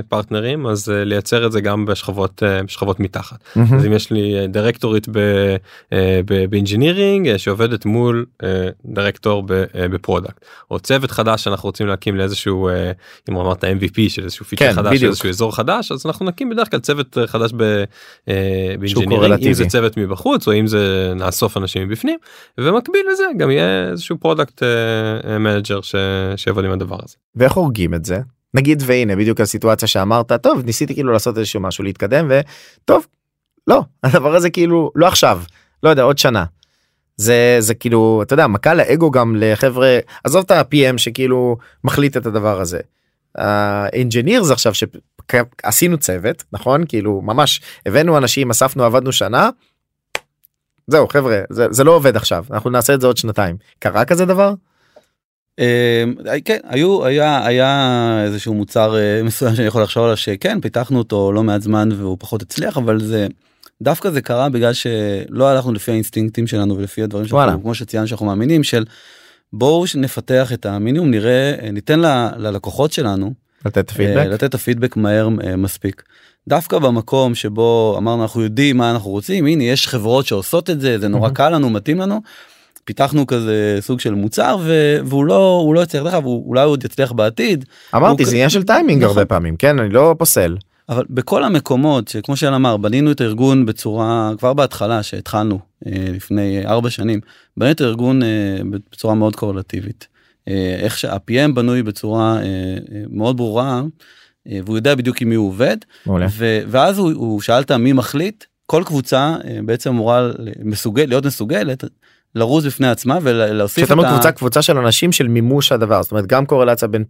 פרטנרים אז אה, לייצר את זה גם בשכבות אה, בשכבות מתחת. אז אם יש לי אה, דירקטורית ב- אה, ב- ב engineering אה, שעובדת מול אה, דירקטור ב- אה, ב product. או צוות חדש שאנחנו רוצים להקים לאיזשהו אה, אם אמרת MVP של איזשהו פיצ'ר כן, חדש בדיוק. איזשהו אזור חדש אז אנחנו נקים בדרך כלל צוות אה, חדש ב- אה, ב engineering אם. זה צוות מבחוץ או אם זה נאסוף אנשים מבפנים ובמקביל לזה גם יהיה איזשהו product manager שיעבוד עם הדבר הזה. ואיך הורגים את זה נגיד והנה בדיוק הסיטואציה שאמרת טוב ניסיתי כאילו לעשות איזשהו משהו להתקדם וטוב לא הדבר הזה כאילו לא עכשיו לא יודע עוד שנה. זה זה כאילו אתה יודע מכה לאגו גם לחבר'ה עזוב את ה-PM שכאילו מחליט את הדבר הזה. האנג'ינירס עכשיו שעשינו צוות נכון כאילו ממש הבאנו אנשים אספנו עבדנו שנה. זהו חבר'ה זה, זה לא עובד עכשיו אנחנו נעשה את זה עוד שנתיים קרה כזה דבר אה, כן היו היה היה איזשהו מוצר אה, מסוים שאני יכול לחשוב עליו שכן פיתחנו אותו לא מעט זמן והוא פחות הצליח אבל זה דווקא זה קרה בגלל שלא הלכנו לפי האינסטינקטים שלנו ולפי הדברים. שאנחנו כמו שציינו שאנחנו מאמינים של בואו נפתח את המינימום נראה אה, ניתן ל- ללקוחות שלנו לתת אה, פידבק לתת את הפידבק מהר אה, מספיק. דווקא במקום שבו אמרנו אנחנו יודעים מה אנחנו רוצים הנה יש חברות שעושות את זה זה נורא מהמם. קל לנו מתאים לנו. פיתחנו כזה סוג של מוצר ו- והוא לא הוא לא יצליח דרך אגב הוא- עוד יצליח בעתיד אמרתי זה כ- עניין של טיימינג נכון. הרבה פעמים כן אני לא פוסל אבל בכל המקומות שכמו שאל אמר בנינו את הארגון בצורה כבר בהתחלה שהתחלנו אה, לפני ארבע שנים הארגון אה, בצורה מאוד קורלטיבית. אה, איך שה-PM בנוי בצורה אה, אה, מאוד ברורה אה, והוא יודע בדיוק עם מי הוא עובד. ו- ואז הוא, הוא שאלת מי מחליט כל קבוצה אה, בעצם אמורה מסוגל להיות מסוגלת לרוץ בפני עצמה ולהוסיף כשאתה את אומר ה... קבוצה קבוצה של אנשים של מימוש הדבר זאת אומרת גם קורלציה בין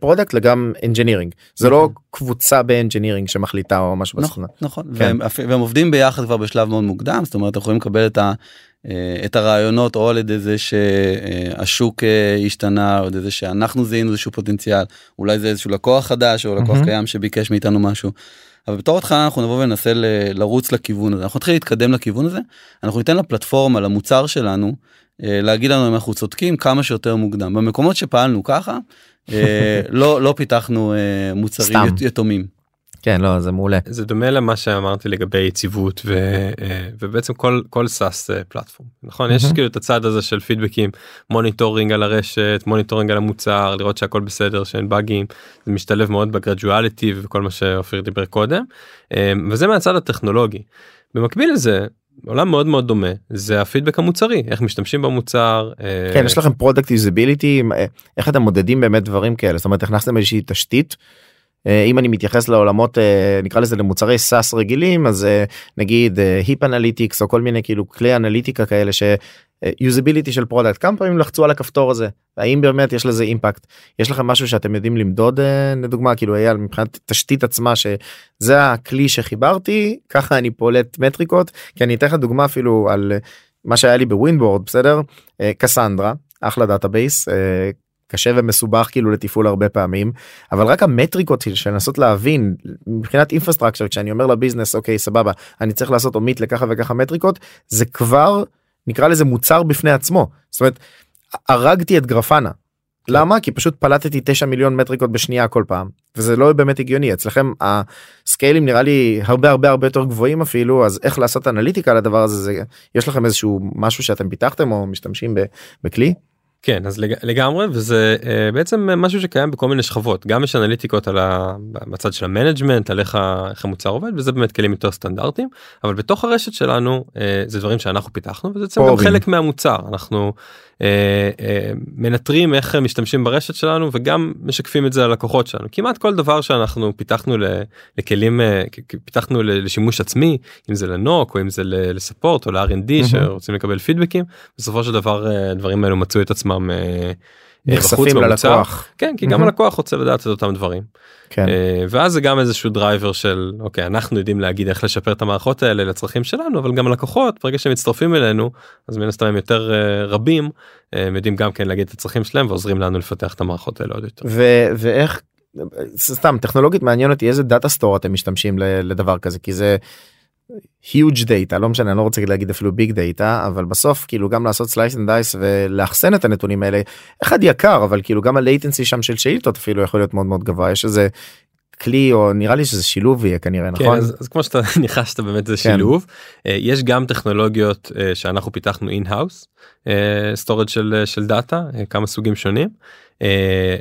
product לגם engineering זה לא קבוצה ב engineering שמחליטה או משהו נכון, בסגנון. נכון. כן. והם, עובדים ביחד כבר בשלב מאוד מוקדם, זאת אומרת, אנחנו יכולים לקבל את, ה, את הרעיונות או על ידי זה שהשוק אה, השתנה, או על ידי זה שאנחנו זיהינו איזשהו פוטנציאל, אולי זה איזשהו לקוח חדש או לקוח מהמם. קיים שביקש מאיתנו משהו. אבל בתור התחלה אנחנו נבוא וננסה ל- לרוץ לכיוון הזה, אנחנו נתחיל להתקדם לכיוון הזה, אנחנו ניתן לפלטפורמה, למוצר שלנו, אה, להגיד לנו אם אנחנו צודקים כמה שיותר מוקדם. במקומות שפעלנו ככה, אה, לא, לא פיתחנו אה, מוצרים סתם. ית- יתומים. כן לא זה מעולה. זה דומה למה שאמרתי לגבי יציבות ו, אה, ובעצם כל כל SaaS platform נכון יש מהמם. כאילו את הצד הזה של פידבקים monitoring על הרשת monitoring על המוצר לראות שהכל בסדר שאין באגים זה משתלב מאוד ב graduality וכל מה שאופיר דיבר קודם אה, וזה מהצד הטכנולוגי. במקביל לזה עולם מאוד מאוד דומה זה הפידבק המוצרי איך משתמשים במוצר אה, כן יש לכם product usability איך אתם מודדים באמת דברים כאלה זאת אומרת הכנסתם איזושהי תשתית. אה, אם אני מתייחס לעולמות אה, נקרא לזה למוצרי SaaS רגילים אז אה, נגיד Heap Analytics או כל מיני כאילו כלי אנליטיקה כאלה ש usability של product כמה פעמים לחצו על הכפתור הזה? האם באמת יש לזה impact יש לכם משהו שאתם יודעים למדוד לדוגמה? כאילו אייל מבחינת תשתית עצמה שזה הכלי שחיברתי ככה אני פולט מטריקות כי אני אתן לך דוגמה אפילו על מה שהיה לי בווינבורד בסדר? קסנדרה אחלה database קשה ומסובך כאילו לתפעול הרבה פעמים אבל רק המטריקות של לנסות להבין מבחינת infrastructure כשאני אומר ל business אוקיי סבבה אני צריך לעשות אומית לככה וככה מטריקות זה כבר נקרא לזה מוצר בפני עצמו זאת אומרת הרגתי את Grafana. למה? כי פשוט פלטתי 9 מיליון מטריקות בשנייה כל פעם וזה לא באמת הגיוני אצלכם ה scale ים נראה לי הרבה הרבה הרבה יותר גבוהים אפילו אז איך לעשות אנליטיקה על הדבר הזה זה יש לכם איזשהו משהו שאתם פיתחתם או משתמשים בכלי? כן אז לג... לגמרי וזה אה, בעצם משהו שקיים בכל מיני שכבות גם יש אנליטיקות על ה... בצד של ה management על איך, המוצר עובד וזה באמת כלים יותר סטנדרטיים אבל בתוך הרשת שלנו אה, זה דברים שאנחנו פיתחנו וזה בעצם גם. חלק מהמוצר אנחנו מנטרים איך משתמשים ברשת שלנו וגם משקפים את זה ללקוחות שלנו כמעט כל דבר שאנחנו פיתחנו. לכלים כ- פיתחנו. לשימוש עצמי אם זה ל NOC או אם זה ל support או ל-R&D. שרוצים לקבל פידבקים בסופו של דבר הדברים האלו מצאו את עצמם. אה, נחשפים. ללקוח. כן כי גם. הלקוח רוצה לדעת את אותם דברים. כן. אה, ואז זה גם איזשהו driver של אוקיי אנחנו יודעים להגיד איך לשפר את המערכות האלה לצרכים שלנו אבל גם לקוחות ברגע שהם מצטרפים אלינו אז מן הסתם הם יותר אה, רבים הם יודעים גם כן להגיד את הצרכים שלהם ועוזרים לנו לפתח את המערכות האלה עוד יותר. ו- ואיך סתם טכנולוגית מעניין אותי איזה data store אתם משתמשים לדבר כזה כי זה. Huge data לא משנה אני לא רוצה להגיד אפילו ביג דאטה אבל בסוף כאילו גם לעשות slice and dice ולאחסן את הנתונים האלה אחד יקר אבל כאילו גם ה latency שם של שאילתות אפילו יכול להיות מאוד מאוד גבוה. יש איזה כלי או נראה לי שזה שילוב יהיה כנראה כן, נכון? אז, אז כמו שאתה ניחשת באמת זה שילוב. אה, יש גם טכנולוגיות אה, שאנחנו פיתחנו in-house storage של אה, של דאטה כמה סוגים שונים.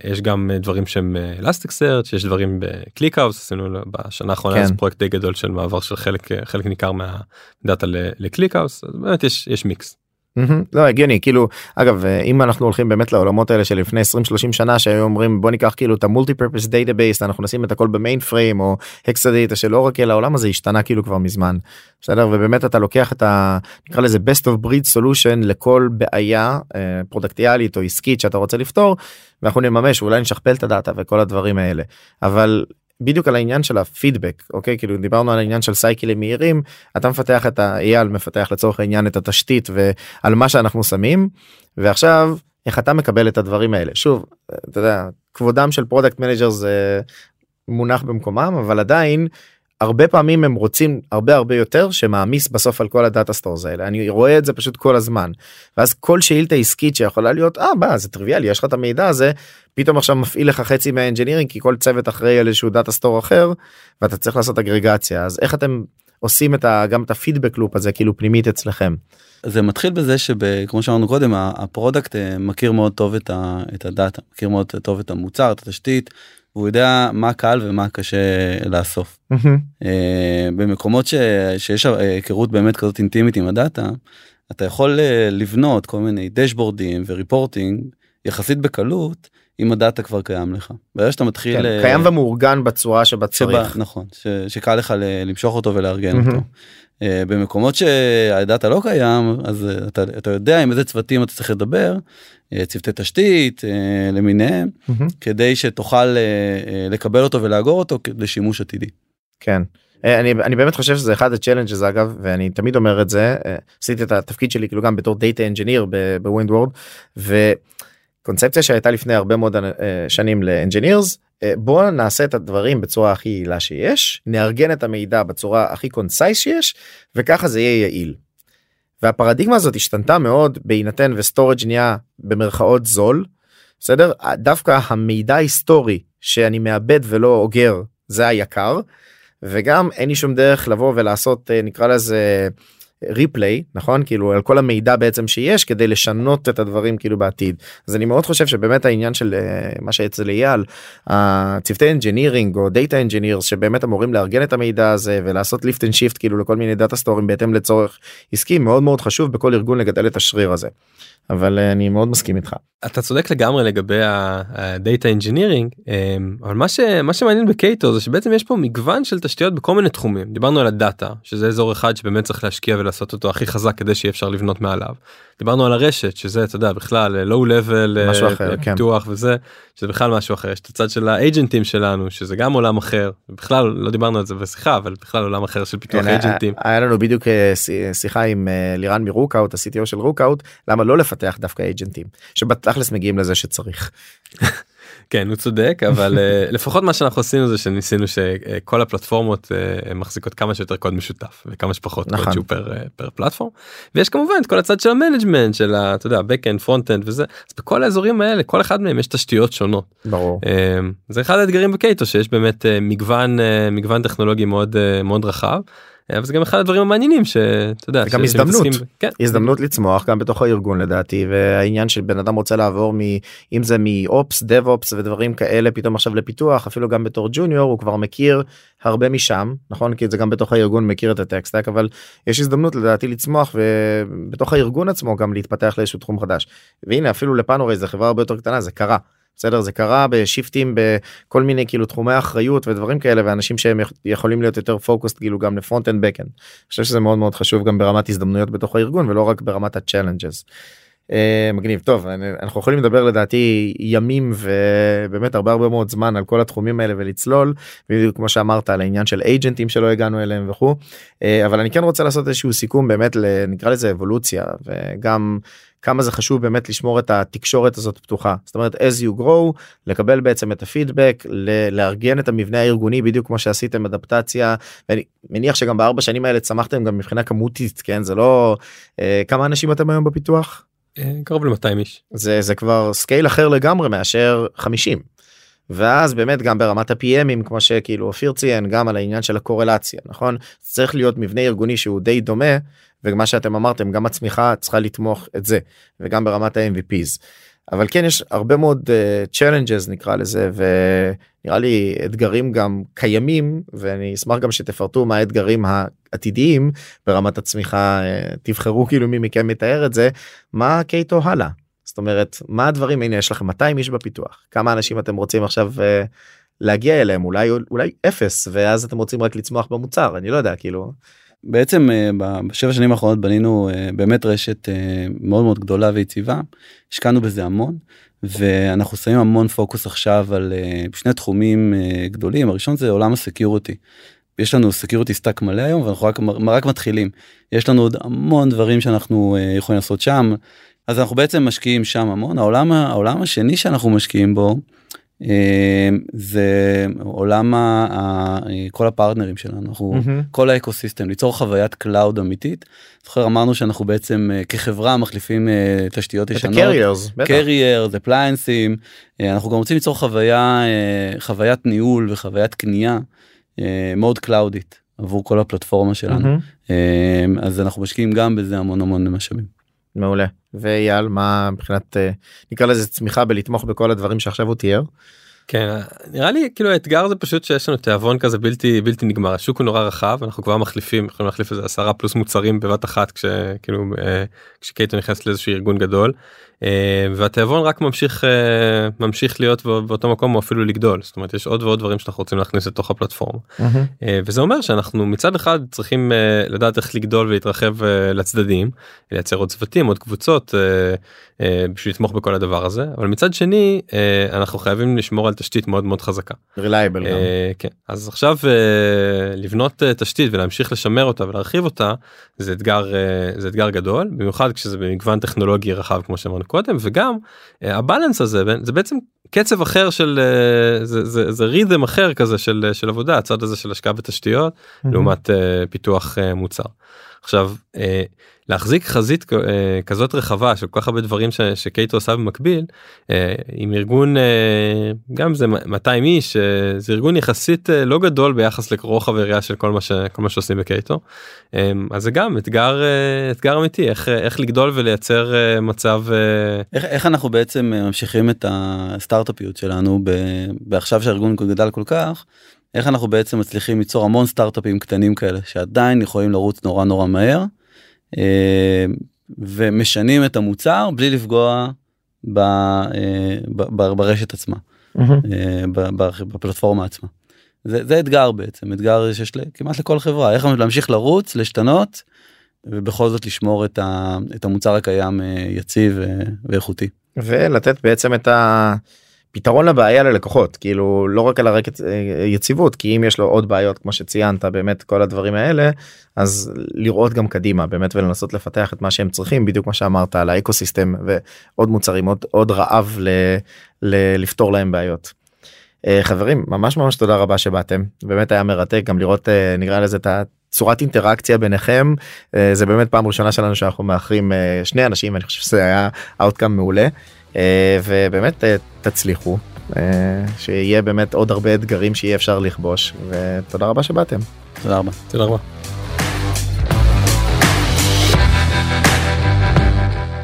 יש גם דברים שהם Elasticsearch יש דברים ב ClickHouse עשינו בשנה האחרונה כן. פרויקט די גדול של מעבר של חלק חלק ניכר מהדאטה ל ClickHouse אז באמת יש יש מיקס. מהמם. לא הגיוני כאילו אגב אה, אם אנחנו הולכים באמת לעולמות האלה של לפני 20-30 שנה שהיו אומרים בוא ניקח כאילו את ה multi purpose database אנחנו נשים את הכל במיין פריים או ה Exadata של אורקל העולם הזה השתנה כאילו כבר מזמן. בסדר ובאמת אתה לוקח את ה... נקרא לזה best of breed solution לכל בעיה אה, פרודקטיאלית או עסקית שאתה רוצה לפתור ואנחנו נממש אולי נשכפל את הדאטה וכל הדברים האלה אבל בדיוק על העניין של הפידבק אוקיי? כאילו דיברנו על העניין של cycleים מהירים אתה מפתח את האייל מפתח לצורך העניין את התשתית ועל מה שאנחנו שמים ועכשיו איך אתה מקבל את הדברים האלה? שוב אתה יודע כבודם של פרודקט מנג'ר זה מונח במקומם אבל עדיין הרבה פעמים הם רוצים הרבה הרבה יותר שמעמיס בסוף על כל ה data stores האלה. אני רואה את זה פשוט כל הזמן. ואז כל שאילתה עסקית שיכולה להיות אה מה זה טריוויאלי יש לך את המידע הזה פתאום עכשיו מפעיל לך חצי מה engineering כי כל צוות אחראי על איזשהו data store אחר ואתה צריך לעשות אגרגציה. אז איך אתם עושים את ה, גם את ה feedback loop הזה כאילו פנימית אצלכם. זה מתחיל בזה שכמו שאמרנו קודם ה product אה, מכיר מאוד טוב את, ה, את הדאטה מכיר מאוד טוב את המוצר את התשתית והוא יודע מה קל ומה קשה לאסוף. אה, במקומות ש, שיש היכרות באמת כזאת אינטימית עם הדאטה אתה יכול אה, לבנות כל מיני דשבורדים וריפורטינג יחסית בקלות אם הדאטה כבר קיים לך. ברגע שאתה מתחיל כן, אה, קיים ומאורגן בצורה שבה שבה, צריך. נכון ש, שקל לך ל- למשוך אותו ולארגן מהמם. אותו. אה, במקומות שהדאטה לא קיים אז אה, אתה, אתה יודע עם איזה צוותים אתה צריך לדבר צוותי תשתית אה, למיניהם מהמם. כדי שתוכל אה, אה, לקבל אותו ולאגור אותו לשימוש עתידי. כן. אה, אני, אני באמת חושב שזה אחד ה challenges אגב ואני תמיד אומר את זה אה, עשיתי את התפקיד שלי כאילו גם בתור data engineer בווינדוורד וקונספציה שהייתה לפני הרבה מאוד אה, שנים ל engineers בוא נעשה את הדברים בצורה הכי יעילה שיש נארגן את המידע בצורה הכי concise שיש וככה זה יהיה יעיל. והפרדיגמה הזאת השתנתה מאוד בהינתן ו storage נהיה במרכאות זול בסדר? דווקא המידע ההיסטורי שאני מאבד ולא אוגר זה היקר וגם אין לי שום דרך לבוא ולעשות אה, נקרא לזה replay נכון כאילו על כל המידע בעצם שיש כדי לשנות את הדברים כאילו בעתיד אז אני מאוד חושב שבאמת העניין של אה, מה שאצל אייל הצוותי engineering או data engineers שבאמת אמורים לארגן את המידע הזה ולעשות lift and shift כאילו לכל מיני data storeים בהתאם לצורך עסקי מאוד מאוד חשוב בכל ארגון לגדל את השריר הזה. אבל אה, אני מאוד מסכים איתך. אתה צודק לגמרי לגבי ה data engineering אבל מה שמה שמעניין בקייטו זה שבעצם יש פה מגוון של תשתיות בכל מיני תחומים דיברנו על הדאטה שזה אזור אחד שבאמת צריך להשקיע ולעשות אותו הכי חזק כדי שיהיה אפשר לבנות מעליו. דיברנו על הרשת שזה אתה יודע בכלל low level משהו אחר, כן. פיתוח וזה שזה בכלל משהו אחר יש את הצד של ה agentים שלנו שזה גם עולם אחר בכלל לא דיברנו על זה בשיחה אבל בכלל עולם אחר של פיתוח כן, agentים. היה לנו בדיוק אה, שי- שיחה עם אה, לירן מרוקאוט ה CTO של רוקאוט למה לא לפתח דווקא agentים שבתכלס מגיעים לזה שצריך. כן הוא צודק אבל אה, לפחות מה שאנחנו עשינו זה שניסינו שכל הפלטפורמות אה, מחזיקות כמה שיותר קוד משותף וכמה שפחות נכון. קוד שהוא per, אה, per platform ויש כמובן את כל הצד של ה management של ה- אתה יודע backend frontend וזה אז בכל האזורים האלה כל אחד מהם יש תשתיות שונות ברור. זה אחד האתגרים בקייטו שיש באמת מגוון מגוון טכנולוגי מאוד מאוד רחב. אה, אבל זה גם אחד הדברים המעניינים שאתה יודע זה גם הזדמנות. כן, הזדמנות לצמוח גם בתוך הארגון לדעתי והעניין של בן אדם רוצה לעבור מ... אם זה מאופס דב אופס ודברים כאלה פתאום עכשיו לפיתוח אפילו גם בתור ג'וניור הוא כבר מכיר הרבה משם נכון כי זה גם בתוך הארגון מכיר את הטקסטק אבל יש הזדמנות לדעתי לצמוח ובתוך הארגון עצמו גם להתפתח לאיזשהו תחום חדש והנה אפילו לפאנורי זה חברה הרבה יותר קטנה זה קרה. בסדר זה קרה ב shiftים בכל מיני כאילו תחומי אחריות ודברים כאלה ואנשים שהם יכ- יכולים להיות יותר focused כאילו גם ל frontend backend. אני חושב שזה מאוד מאוד חשוב גם ברמת הזדמנויות בתוך הארגון ולא רק ברמת ה challenges. אה, מגניב טוב אנחנו יכולים לדבר לדעתי ימים ובאמת הרבה הרבה מאוד זמן על כל התחומים האלה ולצלול בדיוק כמו שאמרת על העניין של agentים שלא הגענו אליהם וכו' אה, אבל אני כן רוצה לעשות איזשהו סיכום באמת נקרא לזה אבולוציה וגם כמה זה חשוב באמת לשמור את התקשורת הזאת פתוחה זאת אומרת as you grow לקבל בעצם את הפידבק לארגן את המבנה הארגוני בדיוק כמו שעשיתם אדפטציה ואני מניח שגם בארבע שנים האלה צמחתם גם מבחינה כמותית כן זה לא אה, כמה אנשים אתם היום בפיתוח. אה, קרוב ל-200 איש. זה זה כבר scale אחר לגמרי מאשר 50. ואז באמת גם ברמת ה PMים כמו שכאילו אופיר ציין גם על העניין של הקורלציה נכון צריך להיות מבנה ארגוני שהוא די דומה ומה שאתם אמרתם גם הצמיחה צריכה לתמוך את זה וגם ברמת ה-MVPs. אבל כן יש הרבה מאוד uh, challenges נקרא לזה ונראה לי אתגרים גם קיימים ואני אשמח גם שתפרטו מה האתגרים העתידיים ברמת הצמיחה uh, תבחרו כאילו מי מכם מתאר את זה. מה קייטו הלאה. זאת אומרת מה הדברים? הנה יש לכם 200 איש בפיתוח. כמה אנשים אתם רוצים עכשיו uh, להגיע אליהם? אולי אולי אפס ואז אתם רוצים רק לצמוח במוצר אני לא יודע כאילו בעצם אה, בשבע שנים האחרונות בנינו אה, באמת רשת אה, מאוד מאוד גדולה ויציבה. השקענו בזה המון ואנחנו שמים המון פוקוס עכשיו על שני תחומים גדולים. הראשון זה עולם ה security. יש לנו security stack מלא היום ואנחנו רק, רק מתחילים. יש לנו עוד המון דברים שאנחנו יכולים לעשות שם. אז אנחנו בעצם משקיעים שם המון. העולם העולם השני שאנחנו משקיעים בו זה עולם ה, ה, כל הפרטנרים שלנו אנחנו כל האקוסיסטם ליצור חוויית cloud אמיתית. זוכר אמרנו שאנחנו בעצם אה, כחברה מחליפים אה, תשתיות את ישנות. ה carriers בטח. carrier, זה applianceים, אנחנו גם רוצים ליצור חוויה, אה, חוויית ניהול וחוויית קנייה מאוד קלאודית עבור כל הפלטפורמה שלנו. אה, אז אנחנו משקיעים גם בזה המון המון משאבים. מעולה. ואייל מה מבחינת אה, נקרא לזה צמיחה בלתמוך בכל הדברים שעכשיו הוא תיאר. כן נראה לי כאילו האתגר זה פשוט שיש לנו תיאבון כזה בלתי בלתי נגמר. השוק הוא נורא רחב אנחנו כבר מחליפים יכולים להחליף איזה עשרה פלוס מוצרים בבת אחת כשכאילו אה, כשקייטו נכנס לאיזשהו ארגון גדול והתיאבון רק ממשיך אה, ממשיך להיות בא- באותו מקום או אפילו לגדול זאת אומרת יש עוד ועוד דברים שאנחנו רוצים להכניס לתוך הפלטפורמה אה, וזה אומר שאנחנו מצד אחד צריכים אה, לדעת איך לגדול ולהתרחב אה, לצדדים לייצר עוד צוותים עוד קבוצות אה, אה, בשביל לתמוך בכל הדבר הזה אבל מצד שני אה, אנחנו חייבים לשמור על תשתית מאוד מאוד חזקה. רילייבל גם. אה, כן אז עכשיו אה, לבנות אה, תשתית ולהמשיך לשמר אותה ולהרחיב אותה זה אתגר אה, זה אתגר גדול במיוחד כשזה במגוון טכנולוגי רחב כמו שאמרנו קודם וגם אה, הבלנס הזה זה בעצם קצב אחר של אה, זה זה זה ריתם אחר כזה של של עבודה הצד הזה של השקעה בתשתיות לעומת אה, פיתוח מוצר. עכשיו אה, להחזיק חזית אה, כזאת רחבה של כל כך הרבה דברים ש- שקייטו עושה במקביל אה, עם ארגון אה, גם זה 200 איש אה, זה ארגון יחסית אה, לא גדול ביחס לרוחב היריעה של כל מה שכל מה שעושים בקייטו. אה, אז זה גם אתגר אה, אתגר אמיתי איך אה, איך לגדול ולייצר אה, מצב אה, איך, איך אנחנו בעצם אה, ממשיכים את הסטארט-אפיות שלנו ב, בעכשיו שהארגון גדל כל כך איך אנחנו בעצם מצליחים ליצור המון סטארט-אפים קטנים כאלה שעדיין יכולים לרוץ נורא נורא מהר אה, ומשנים את המוצר בלי לפגוע ב, אה, ב, ב, ברשת עצמה ב- ב- בפלטפורמה עצמה. זה, זה אתגר בעצם אתגר שיש כמעט לכל חברה איך להמשיך לרוץ להשתנות ובכל זאת לשמור את, ה, את המוצר הקיים יציב ואיכותי. ולתת בעצם את הפתרון לבעיה ללקוחות כאילו לא רק על הרקע אה, יציבות כי אם יש לו עוד בעיות כמו שציינת באמת כל הדברים האלה אז לראות גם קדימה באמת ולנסות לפתח את מה שהם צריכים בדיוק מה שאמרת על האקוסיסטם ועוד מוצרים עוד עוד רעב ל, ל, לפתור להם בעיות. אה, חברים ממש ממש תודה רבה שבאתם. באמת היה מרתק גם לראות אה, נראה לזה את הצורת אינטראקציה ביניכם. זה באמת פעם ראשונה שלנו שאנחנו מאחרים שני אנשים אני חושב שזה היה אאוטקאם מעולה ובאמת אה, תצליחו אה, שיהיה באמת עוד הרבה אתגרים שיהיה אפשר לכבוש ותודה רבה שבאתם. תודה רבה. תודה רבה.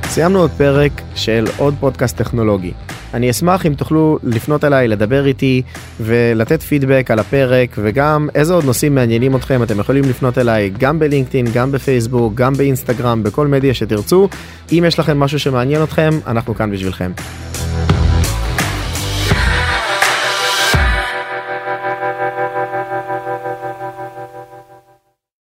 סיימנו עוד פרק של עוד פודקאסט טכנולוגי. אני אשמח אם תוכלו לפנות אליי, לדבר איתי ולתת פידבק על הפרק וגם איזה עוד נושאים מעניינים אתכם אתם יכולים לפנות אליי גם בלינקדאין, גם בפייסבוק, גם באינסטגרם, בכל מדיה שתרצו. אם יש לכם משהו שמעניין אתכם, אנחנו כאן בשבילכם.